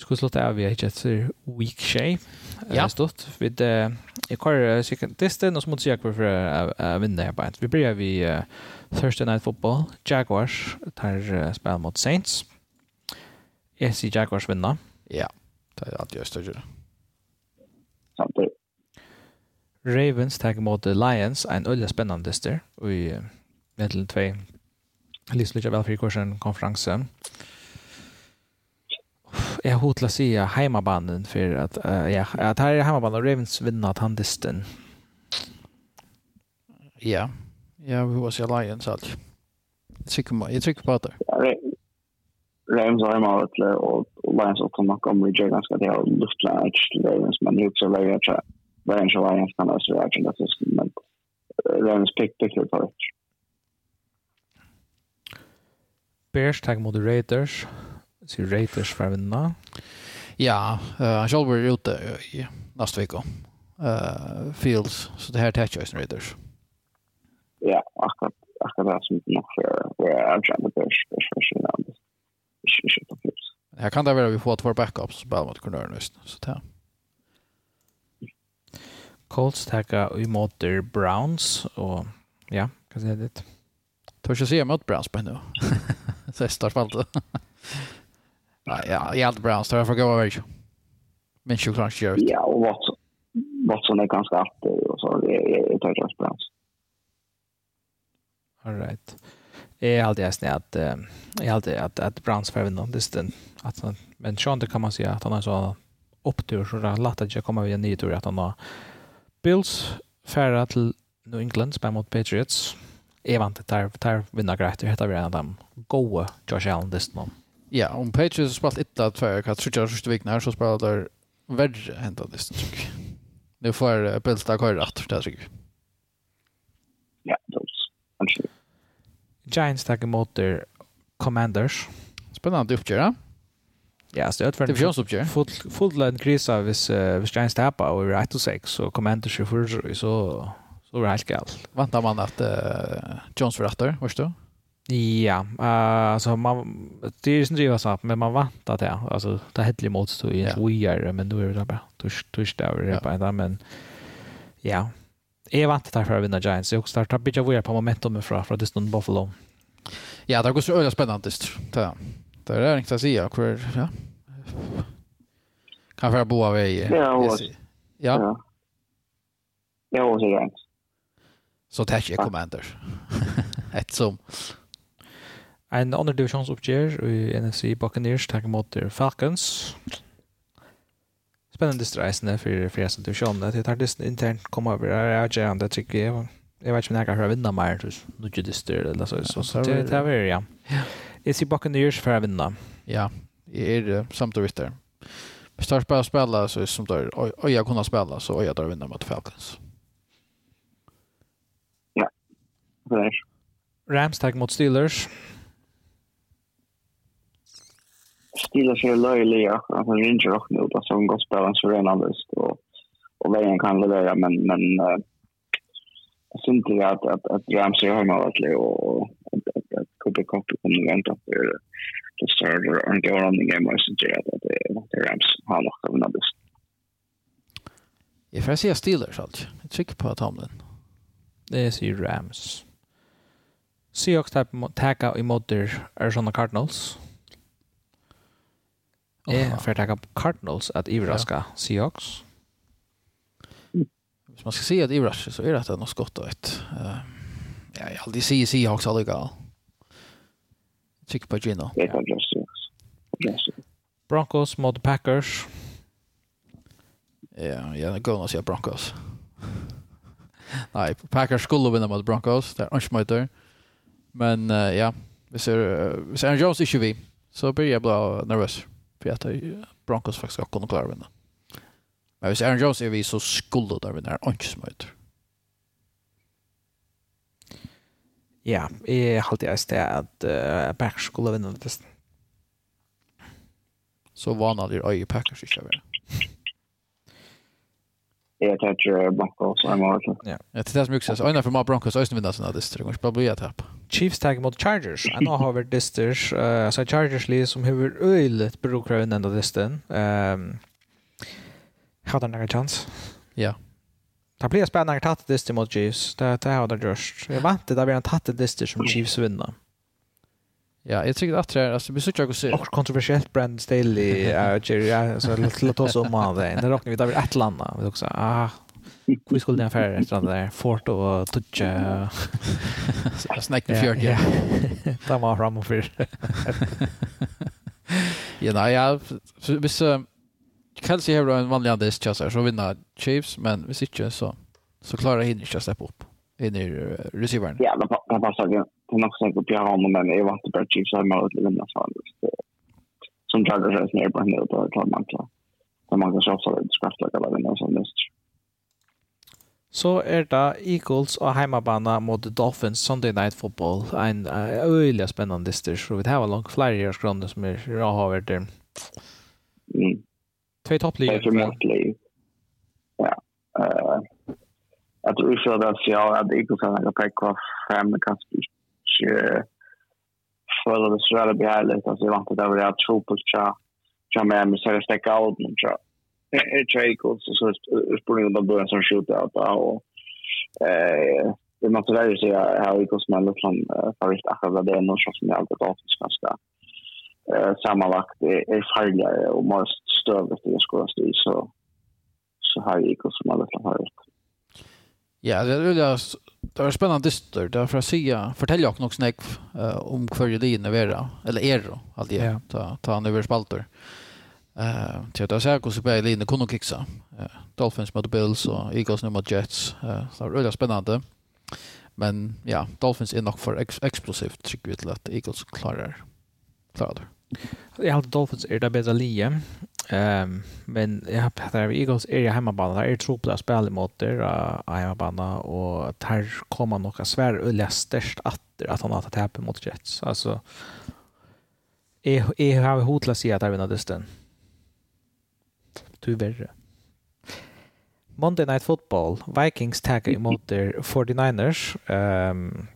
skulle slått av vi ikke etter week shape. Ja. Stått. Vi kvar sikkert distan, og så måtte jeg for å vinne her bare. Vi blir vi Thursday Night Football. Jaguars tar spil mot Saints. Jeg sier Jaguars vinner. Ja, det er alltid jeg større. Samtidig. Ravens tar mot Lions, en øyelig spennende dyster, og i middelen 2 Liselig av velfri kursen konferansen. Ja Jeg har til å si heimabanen for at, uh, ja, at her er heimabanen og Ravens vinner at han disten. Ja. Ja, vi var så Lions. Jag man, jag tycker på det. Rams har man vet och och Lions också nog om vi gör ganska det har lufta edge till Ravens men det är också väldigt att Rams och Lions kan också reaction det är men eh, Rams pick pick it for Bears tar mot Raiders. Så Raiders för vinna. Ja, uh, han själv var ute i nästa vecka. Uh, Fields, så det här tar jag Raiders. Ja, akkurat. Akkurat det som nog för Alexander Bush, Bush, Bush, Bush, Bush, Bush, Bush. Här kan det vara vi får två backups bara mot Cornell just så det Colts tacka i mot Browns och ja, kan säga det. Törs jag se mot Browns på nu. så är start fallet. Nej, ja, helt bra. Så jag får gå över. Men sjukt kanske gör. Ja, och vad vad som är ganska att och så det är jag bra. All right. Är alltid är snärt att är alltid att att Browns för vinner det den att men Sean det kan man säga att han är så upptur så där lätt att jag kommer vid en ny tur att han har Bills färra till New England spär mot Patriots. Evant tar tar vinna grejt det heter vi en av dem. Goa Josh Allen distan. Mm. Ja, om Patriots har spalt illa tvär, jag tror jag första veckan här så spelade där värre hända listan tycker jag. Nu får uh, Pelta kvar rätt det tycker jag. Ja, det Giants taggar mot der Commanders. Spännande uppgöra. Ja, så det är för uppgör. Full full land krisa hvis, uh, hvis Giants tappa och right to sex så Commanders er för så så er det helt galt. Väntar man att uh, Jones för rätter, förstår du? Ja, uh, alltså man det är ju inte så men man väntar det. Alltså det hade mot så i en weird men då är det bara tusch tusch där det på där men ja. Jag väntar där för att vinna Giants. Jag startar bitcha weird på momentum från från Diston Buffalo. Ja, det går så öliga spännande det. Det är inte att säga hur ja. Kan för boa vi. Ja. Ja. Ja, och så Giants. Så tack jag commander. *laughs* Ett som En andre divisjonsoppgjør i NFC Buccaneers tar imot Falcons. Spennende reisende for fleste divisjonene. Det tar disten internt komme over. Jeg vet ikke om det trykker jeg. Jeg vet ikke om jeg kan vinne mer. Nå ikke det styrer eller så. Så det er vi, ja. Jeg sier Buccaneers for å vinne. Ja, jeg er samt og vittere. Hvis jeg bare spiller, så som det er, og jeg kunne spille, så jeg tar vinner mot Falcons. Ja, det er. Rams tar mot Steelers. Ja. stila sig löjliga. Att han ringer och nu då som går spela så redan alldeles och och vägen kan leverera men men uh, jag syns inte att att att Ramsey har målet och att att, att Cooper Cup kommer vänta för det starter och inte har någon game så det är att det är Rams har nog kommit av det. Jag får se Steelers alltså. Jag tycker på att Hamlin. Det ju Rams. Seahawks tar på tacka i moder Arizona Cardinals. Jeg får takke Cardinals at Ivraska Seahawks. Hvis man skal si at Ivraska så er det noe skott og et. Uh, ja, jeg aldrig sier Seahawks aldrig gal. Tycker på Gino. Jag kan just Seahawks. Broncos mot Packers. Ja, jag går och säger Broncos. Nei, Packers skulle vinna mot Broncos. Det är inte Men uh, ja, hvis, er, uh, hvis Aaron Jones ikke vi, så blir jeg bra nervøs för att Broncos faktiskt ska kunna klara vinna. Men hvis Aaron Jones är vi så skulle där vinna, när inte smöt. Ja, jag har alltid äst att uh, Packers skulle vinna det. Så vana det är Packers inte väl. Jag tar ju Broncos. Ja. Det är det som jag också säger. Ena för mig Broncos ösnen vinna sådana distrikt. Jag bli att tappa. Chiefs tag mot Chargers. En har varit disters. Uh, så Chargers li som hur öjligt brukar den enda disten. Um, har han några chans? Ja. Det blir spännande att ta dist mot Chiefs. Det, det har det gjort. Jag vant det där vi har tatt dist som Chiefs vinner. Ja, jag tycker att det är alltså vi söker och ser. Och kontroversiellt brand Staley är ju alltså låt oss om av det. Det räknar vi där ett landa. Vi också ah Vi skulle den färre efter det där fort och toucha *laughs* snackna fjärde. Ja. Ta *laughs* mig fram och för. *laughs* Ja, nej, jag visst Kelsey har en vanlig andel chanser så vinner Chiefs men hvis ikke så så klarar hinner inte släppa upp in i receivern. Ja, det passar ju. Det också att jag har honom men jag vant på Chiefs har man lite lämna så som Chargers är snäll på henne och tar man klar. Så man kan själv så det skraftar alla vinner som nästa. Så er det Eagles og heimabana mot Dolphins Sunday Night Football. En uh, øyelig spennende dyster, så vi har langt flere i årsgrann som er rahavert der. Eh, mm. Tvei topplige. Det er formentlig. Ja. Uh, jeg tror ikke at jeg ser at Eagles har noen pekk var fem, kanskje ikke føler det svære behjellet. Altså, jeg vant at jeg var rett tro på tja, tja med, men så er det av den, tja. Jacobs och så sprang undan början som shootout och eh det man tyvärr ser här i Kosmell som förut att det är något som jag alltid avsvenska eh sammanlagt är farligare och mest stövligt i skolas i så så här i Kosmell som förut. Ja, det är det Det var spännande dyster. Det för att säga, fortäll också något snäck om kvar det innebär, eller er då, allt det, ta, ta han över spaltor. Eh, Eh, till att säga hur så linje linjen kunde kicksa. Dolphins mot Bills och Eagles nu mot Jets. Uh, så det är spännande. Men ja, Dolphins är nog för ex explosivt tycker vi till att Eagles klarar. Klarar det. Jag har Dolphins är det bättre ligan. Ehm men jag har Eagles är jag hemmabana. Där är tropla spel mot där hemmabana och där kommer några svär och lästest att att han har tagit mot Jets. Alltså är är har hotla sig att vinna distan tyverre. Monday Night Football. Vikings taggar emot der 49ers. Um,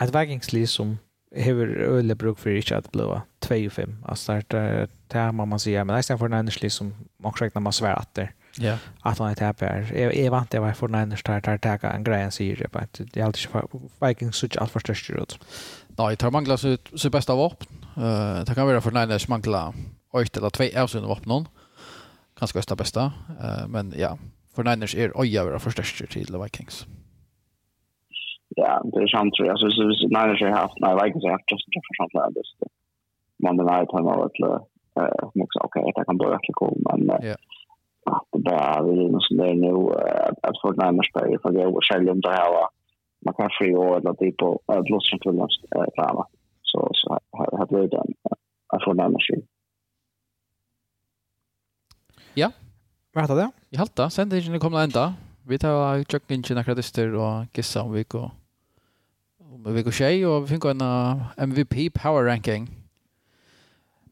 ett Vikings-liv som hever øle bruk for ikke at blåa 2-5. Altså det er det må man sier, men det er for Niners liv som man rekner man svær at der. Ja. Att han är tappet her. Jeg vant det var för for Niners der tar tagga en grej greie sier det. Det er alltid ikke Vikings så ikke alt for størst ut. Nej, tar mangler så, så bästa vapen. våpen. Det kan være for Niners mangler ett eller två avsyn av våpen noen kanskje bästa. beste. men ja, för Niners er øya vera forstørster till Vikings. Ja, det är sant, tror jeg. så, så, Niners har haft, nei, Vikings har haft just Justin Jefferson, det er det beste. Man er nødt til å okej, ok, det kan bli rettelig cool, men yeah. at det bare er noe som det er nå, att få Niners på jeg, for det er själv om det här var McCaffrey och eller de på Blåsson Fullands framme, så har det vært en få Niners skyld. Ja. Hva heter det? Jeg halte det. Sendingen kom da enda. Vi tar tjøkken ikke nekker dyster og gissa om vi går om vi går tjej og vi finner en MVP power ranking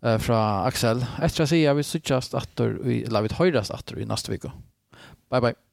uh, fra Axel. Etter å si at vi suttjast atter, eller vi høyrast atter i neste vik. Bye bye.